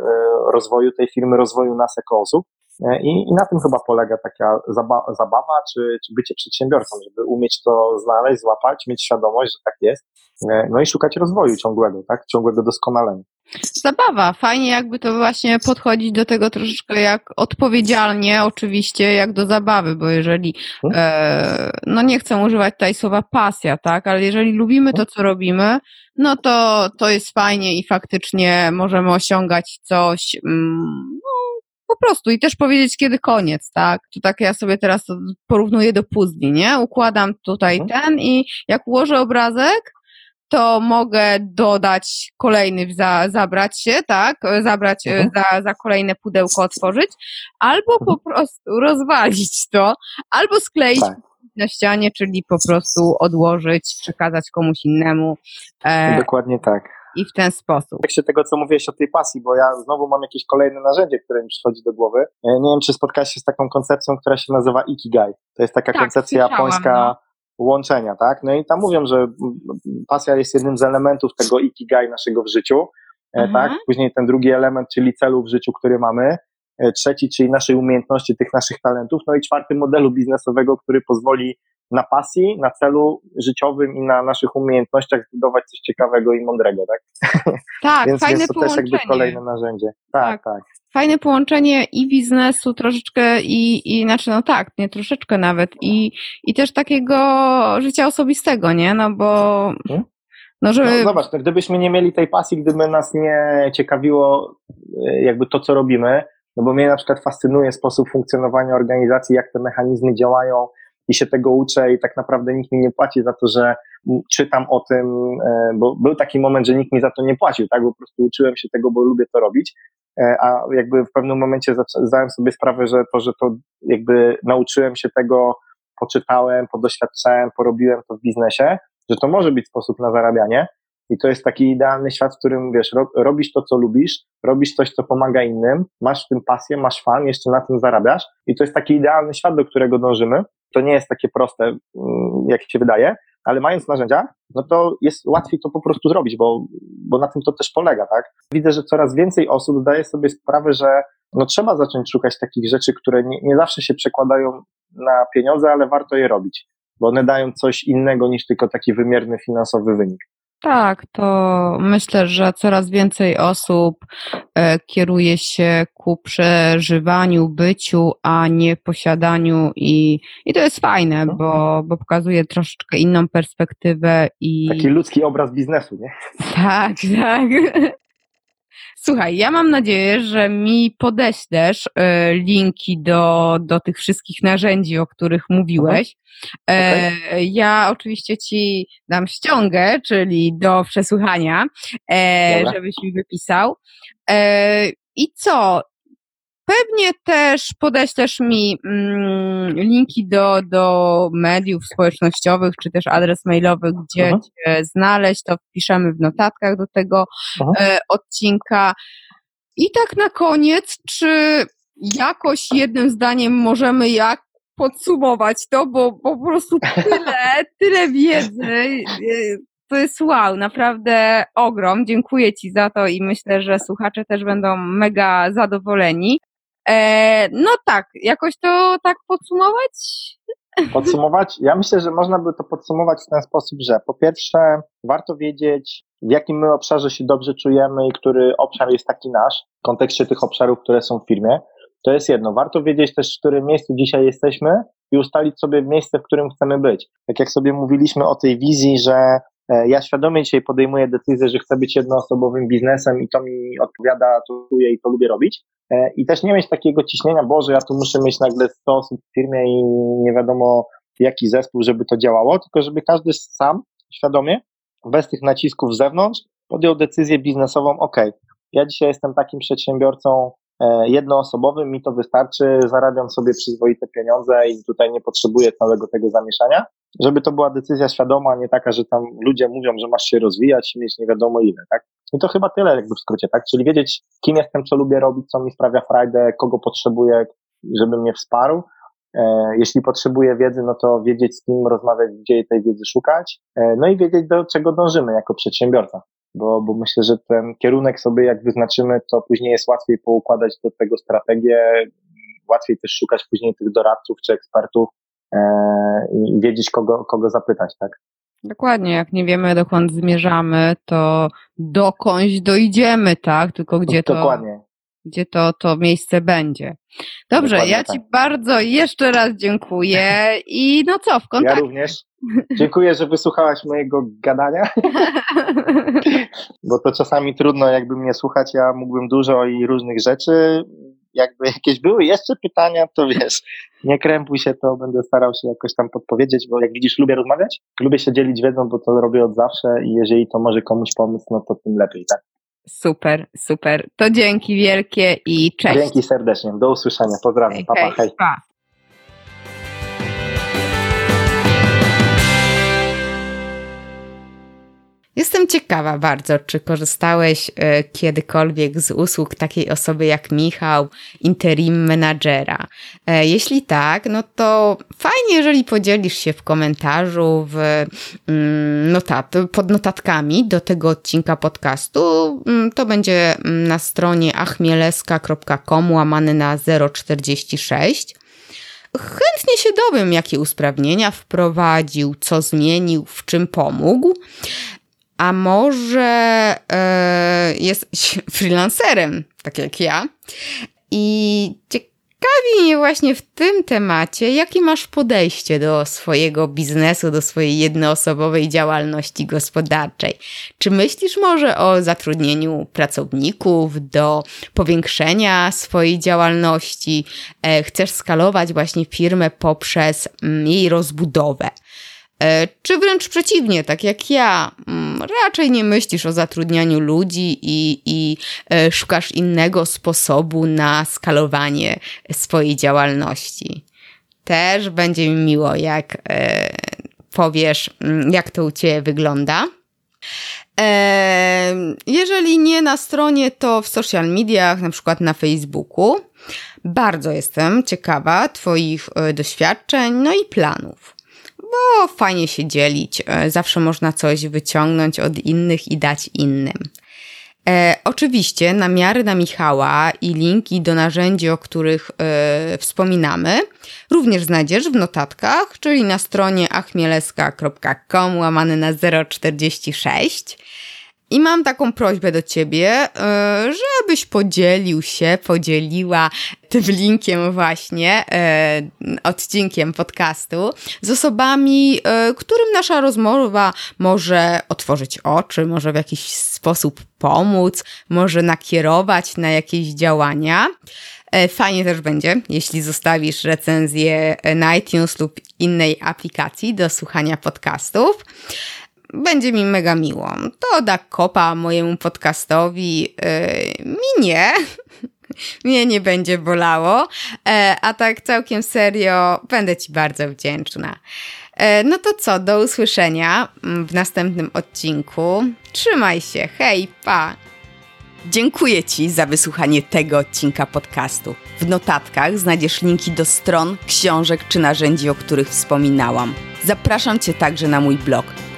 rozwoju tej firmy, rozwoju nas jako osób. E, I, I, na tym chyba polega taka zabawa, czy, czy bycie przedsiębiorcą, żeby umieć to znaleźć, złapać, mieć świadomość, że tak jest, e, no i szukać rozwoju ciągłego, tak? Ciągłego doskonalenia. Zabawa. Fajnie jakby to właśnie podchodzić do tego troszeczkę jak odpowiedzialnie, oczywiście, jak do zabawy, bo jeżeli, hmm? e, no nie chcę używać tutaj słowa pasja, tak, ale jeżeli lubimy to, hmm? co robimy, no to, to jest fajnie i faktycznie możemy osiągać coś, mm, no, po prostu i też powiedzieć, kiedy koniec, tak? To tak ja sobie teraz porównuję do puzli, nie? Układam tutaj mhm. ten i jak ułożę obrazek, to mogę dodać kolejny, za, zabrać się, tak? Zabrać mhm. za, za kolejne pudełko, otworzyć, albo mhm. po prostu rozwalić to, albo skleić tak. na ścianie, czyli po prostu odłożyć, przekazać komuś innemu. E, Dokładnie tak i w ten sposób. W się tego, co mówiłeś o tej pasji, bo ja znowu mam jakieś kolejne narzędzie, które mi przychodzi do głowy. Nie wiem, czy spotkałaś się z taką koncepcją, która się nazywa Ikigai. To jest taka tak, koncepcja japońska no. łączenia, tak? No i tam mówią, że pasja jest jednym z elementów tego Ikigai naszego w życiu, e, mhm. tak? Później ten drugi element, czyli celu w życiu, który mamy, e, trzeci, czyli naszej umiejętności, tych naszych talentów, no i czwarty modelu biznesowego, który pozwoli na pasji, na celu życiowym i na naszych umiejętnościach zbudować coś ciekawego i mądrego, tak? Tak, więc, fajne więc to połączenie. też jakby kolejne narzędzie. Tak, tak. tak. Fajne połączenie i biznesu troszeczkę i, i znaczy no tak, nie troszeczkę nawet i, i też takiego życia osobistego, nie? No bo hmm? no, żeby... No, zobacz, no, gdybyśmy nie mieli tej pasji, gdyby nas nie ciekawiło e, jakby to, co robimy, no bo mnie na przykład fascynuje sposób funkcjonowania organizacji, jak te mechanizmy działają, i się tego uczę i tak naprawdę nikt mi nie płaci za to, że czytam o tym, e, bo był taki moment, że nikt mi za to nie płacił, tak, po prostu uczyłem się tego, bo lubię to robić, e, a jakby w pewnym momencie zdałem sobie sprawę, że to, że to jakby nauczyłem się tego, poczytałem, podoświadczałem, porobiłem to w biznesie, że to może być sposób na zarabianie, i to jest taki idealny świat, w którym wiesz, robisz to, co lubisz, robisz coś, co pomaga innym, masz w tym pasję, masz fan, jeszcze na tym zarabiasz. I to jest taki idealny świat, do którego dążymy. To nie jest takie proste, mm, jak się wydaje, ale mając narzędzia, no to jest łatwiej to po prostu zrobić, bo, bo na tym to też polega, tak? Widzę, że coraz więcej osób zdaje sobie sprawę, że no trzeba zacząć szukać takich rzeczy, które nie, nie zawsze się przekładają na pieniądze, ale warto je robić, bo one dają coś innego niż tylko taki wymierny finansowy wynik. Tak, to myślę, że coraz więcej osób e, kieruje się ku przeżywaniu, byciu, a nie posiadaniu i, i to jest fajne, no. bo, bo pokazuje troszeczkę inną perspektywę i... Taki ludzki obraz biznesu, nie? Tak, tak. Słuchaj, ja mam nadzieję, że mi podeślesz e, linki do, do tych wszystkich narzędzi, o których mówiłeś. E, okay. Ja oczywiście ci dam ściągę, czyli do przesłuchania, e, żebyś mi wypisał. I co? Pewnie też podeślesz mi mm, linki do, do mediów społecznościowych, czy też adres mailowy, gdzie Aha. cię znaleźć, to wpiszemy w notatkach do tego e, odcinka. I tak na koniec, czy jakoś jednym zdaniem możemy jak podsumować to, bo, bo po prostu tyle, tyle wiedzy, e, to jest wow, naprawdę ogrom. Dziękuję Ci za to i myślę, że słuchacze też będą mega zadowoleni. E, no tak, jakoś to tak podsumować? Podsumować? Ja myślę, że można by to podsumować w ten sposób, że po pierwsze warto wiedzieć, w jakim my obszarze się dobrze czujemy i który obszar jest taki nasz w kontekście tych obszarów, które są w firmie. To jest jedno. Warto wiedzieć też, w którym miejscu dzisiaj jesteśmy i ustalić sobie miejsce, w którym chcemy być. Tak jak sobie mówiliśmy o tej wizji, że ja świadomie dzisiaj podejmuję decyzję, że chcę być jednoosobowym biznesem i to mi odpowiada, to czuję i to lubię robić, E, i też nie mieć takiego ciśnienia, Boże, ja tu muszę mieć nagle 100 osób w firmie i nie wiadomo jaki zespół, żeby to działało, tylko żeby każdy sam świadomie, bez tych nacisków z zewnątrz, podjął decyzję biznesową, ok, ja dzisiaj jestem takim przedsiębiorcą e, jednoosobowym, mi to wystarczy, zarabiam sobie przyzwoite pieniądze i tutaj nie potrzebuję całego tego zamieszania, żeby to była decyzja świadoma, nie taka, że tam ludzie mówią, że masz się rozwijać i mieć nie wiadomo ile, tak? I to chyba tyle jakby w skrócie, tak? Czyli wiedzieć, kim jestem, co lubię robić, co mi sprawia frajdę, kogo potrzebuję, żeby mnie wsparł. E, jeśli potrzebuję wiedzy, no to wiedzieć, z kim rozmawiać, gdzie tej wiedzy szukać, e, no i wiedzieć, do czego dążymy jako przedsiębiorca. Bo, bo myślę, że ten kierunek sobie jak wyznaczymy, to później jest łatwiej poukładać do tego strategię, łatwiej też szukać później tych doradców czy ekspertów e, i wiedzieć, kogo, kogo zapytać, tak? Dokładnie, jak nie wiemy dokąd zmierzamy, to dokądś dojdziemy, tak? Tylko gdzie to, Dokładnie. Gdzie to, to miejsce będzie. Dobrze, Dokładnie ja Ci tak. bardzo jeszcze raz dziękuję i no co, w kontakcie. Ja również. Dziękuję, że wysłuchałaś mojego gadania, bo to czasami trudno jakby mnie słuchać, ja mógłbym dużo i różnych rzeczy, jakby jakieś były jeszcze pytania, to wiesz, nie krępuj się, to będę starał się jakoś tam podpowiedzieć, bo jak widzisz, lubię rozmawiać, lubię się dzielić wiedzą, bo to robię od zawsze i jeżeli to może komuś pomóc, no to tym lepiej, tak? Super, super. To dzięki wielkie i cześć. Dzięki serdecznie. Do usłyszenia. Pozdrawiam. Hej. hej. Pa. Jestem ciekawa bardzo, czy korzystałeś e, kiedykolwiek z usług takiej osoby jak Michał, interim menadżera. E, jeśli tak, no to fajnie, jeżeli podzielisz się w komentarzu, w mm, notat, pod notatkami do tego odcinka podcastu. Mm, to będzie mm, na stronie achmieleska.com łamany na 046. Chętnie się dowiem, jakie usprawnienia wprowadził, co zmienił, w czym pomógł a może e, jesteś freelancerem, tak jak ja. I ciekawi mnie właśnie w tym temacie, jakie masz podejście do swojego biznesu, do swojej jednoosobowej działalności gospodarczej. Czy myślisz może o zatrudnieniu pracowników, do powiększenia swojej działalności? E, chcesz skalować właśnie firmę poprzez mm, jej rozbudowę? E, czy wręcz przeciwnie, tak jak ja, mm, raczej nie myślisz o zatrudnianiu ludzi i, i e, szukasz innego sposobu na skalowanie swojej działalności. Też będzie mi miło, jak e, powiesz, mm, jak to u Ciebie wygląda. Jeżeli nie na stronie, to w social mediach, na przykład na Facebooku. Bardzo jestem ciekawa Twoich doświadczeń, no i planów bo fajnie się dzielić. E, zawsze można coś wyciągnąć od innych i dać innym. E, oczywiście namiary na Michała i linki do narzędzi, o których e, wspominamy, również znajdziesz w notatkach, czyli na stronie achmieleska.com łamany na 046. I mam taką prośbę do ciebie, e, żebyś podzielił się, podzieliła tym linkiem właśnie, e, odcinkiem podcastu z osobami, e, którym nasza rozmowa może otworzyć oczy, może w jakiś sposób pomóc, może nakierować na jakieś działania. Fajnie też będzie, jeśli zostawisz recenzję na iTunes lub innej aplikacji do słuchania podcastów będzie mi mega miło. To da kopa mojemu podcastowi. Yy, mi nie. Mnie nie będzie bolało. E, a tak całkiem serio, będę Ci bardzo wdzięczna. E, no to co, do usłyszenia w następnym odcinku. Trzymaj się, hej, pa! Dziękuję Ci za wysłuchanie tego odcinka podcastu. W notatkach znajdziesz linki do stron, książek czy narzędzi, o których wspominałam. Zapraszam Cię także na mój blog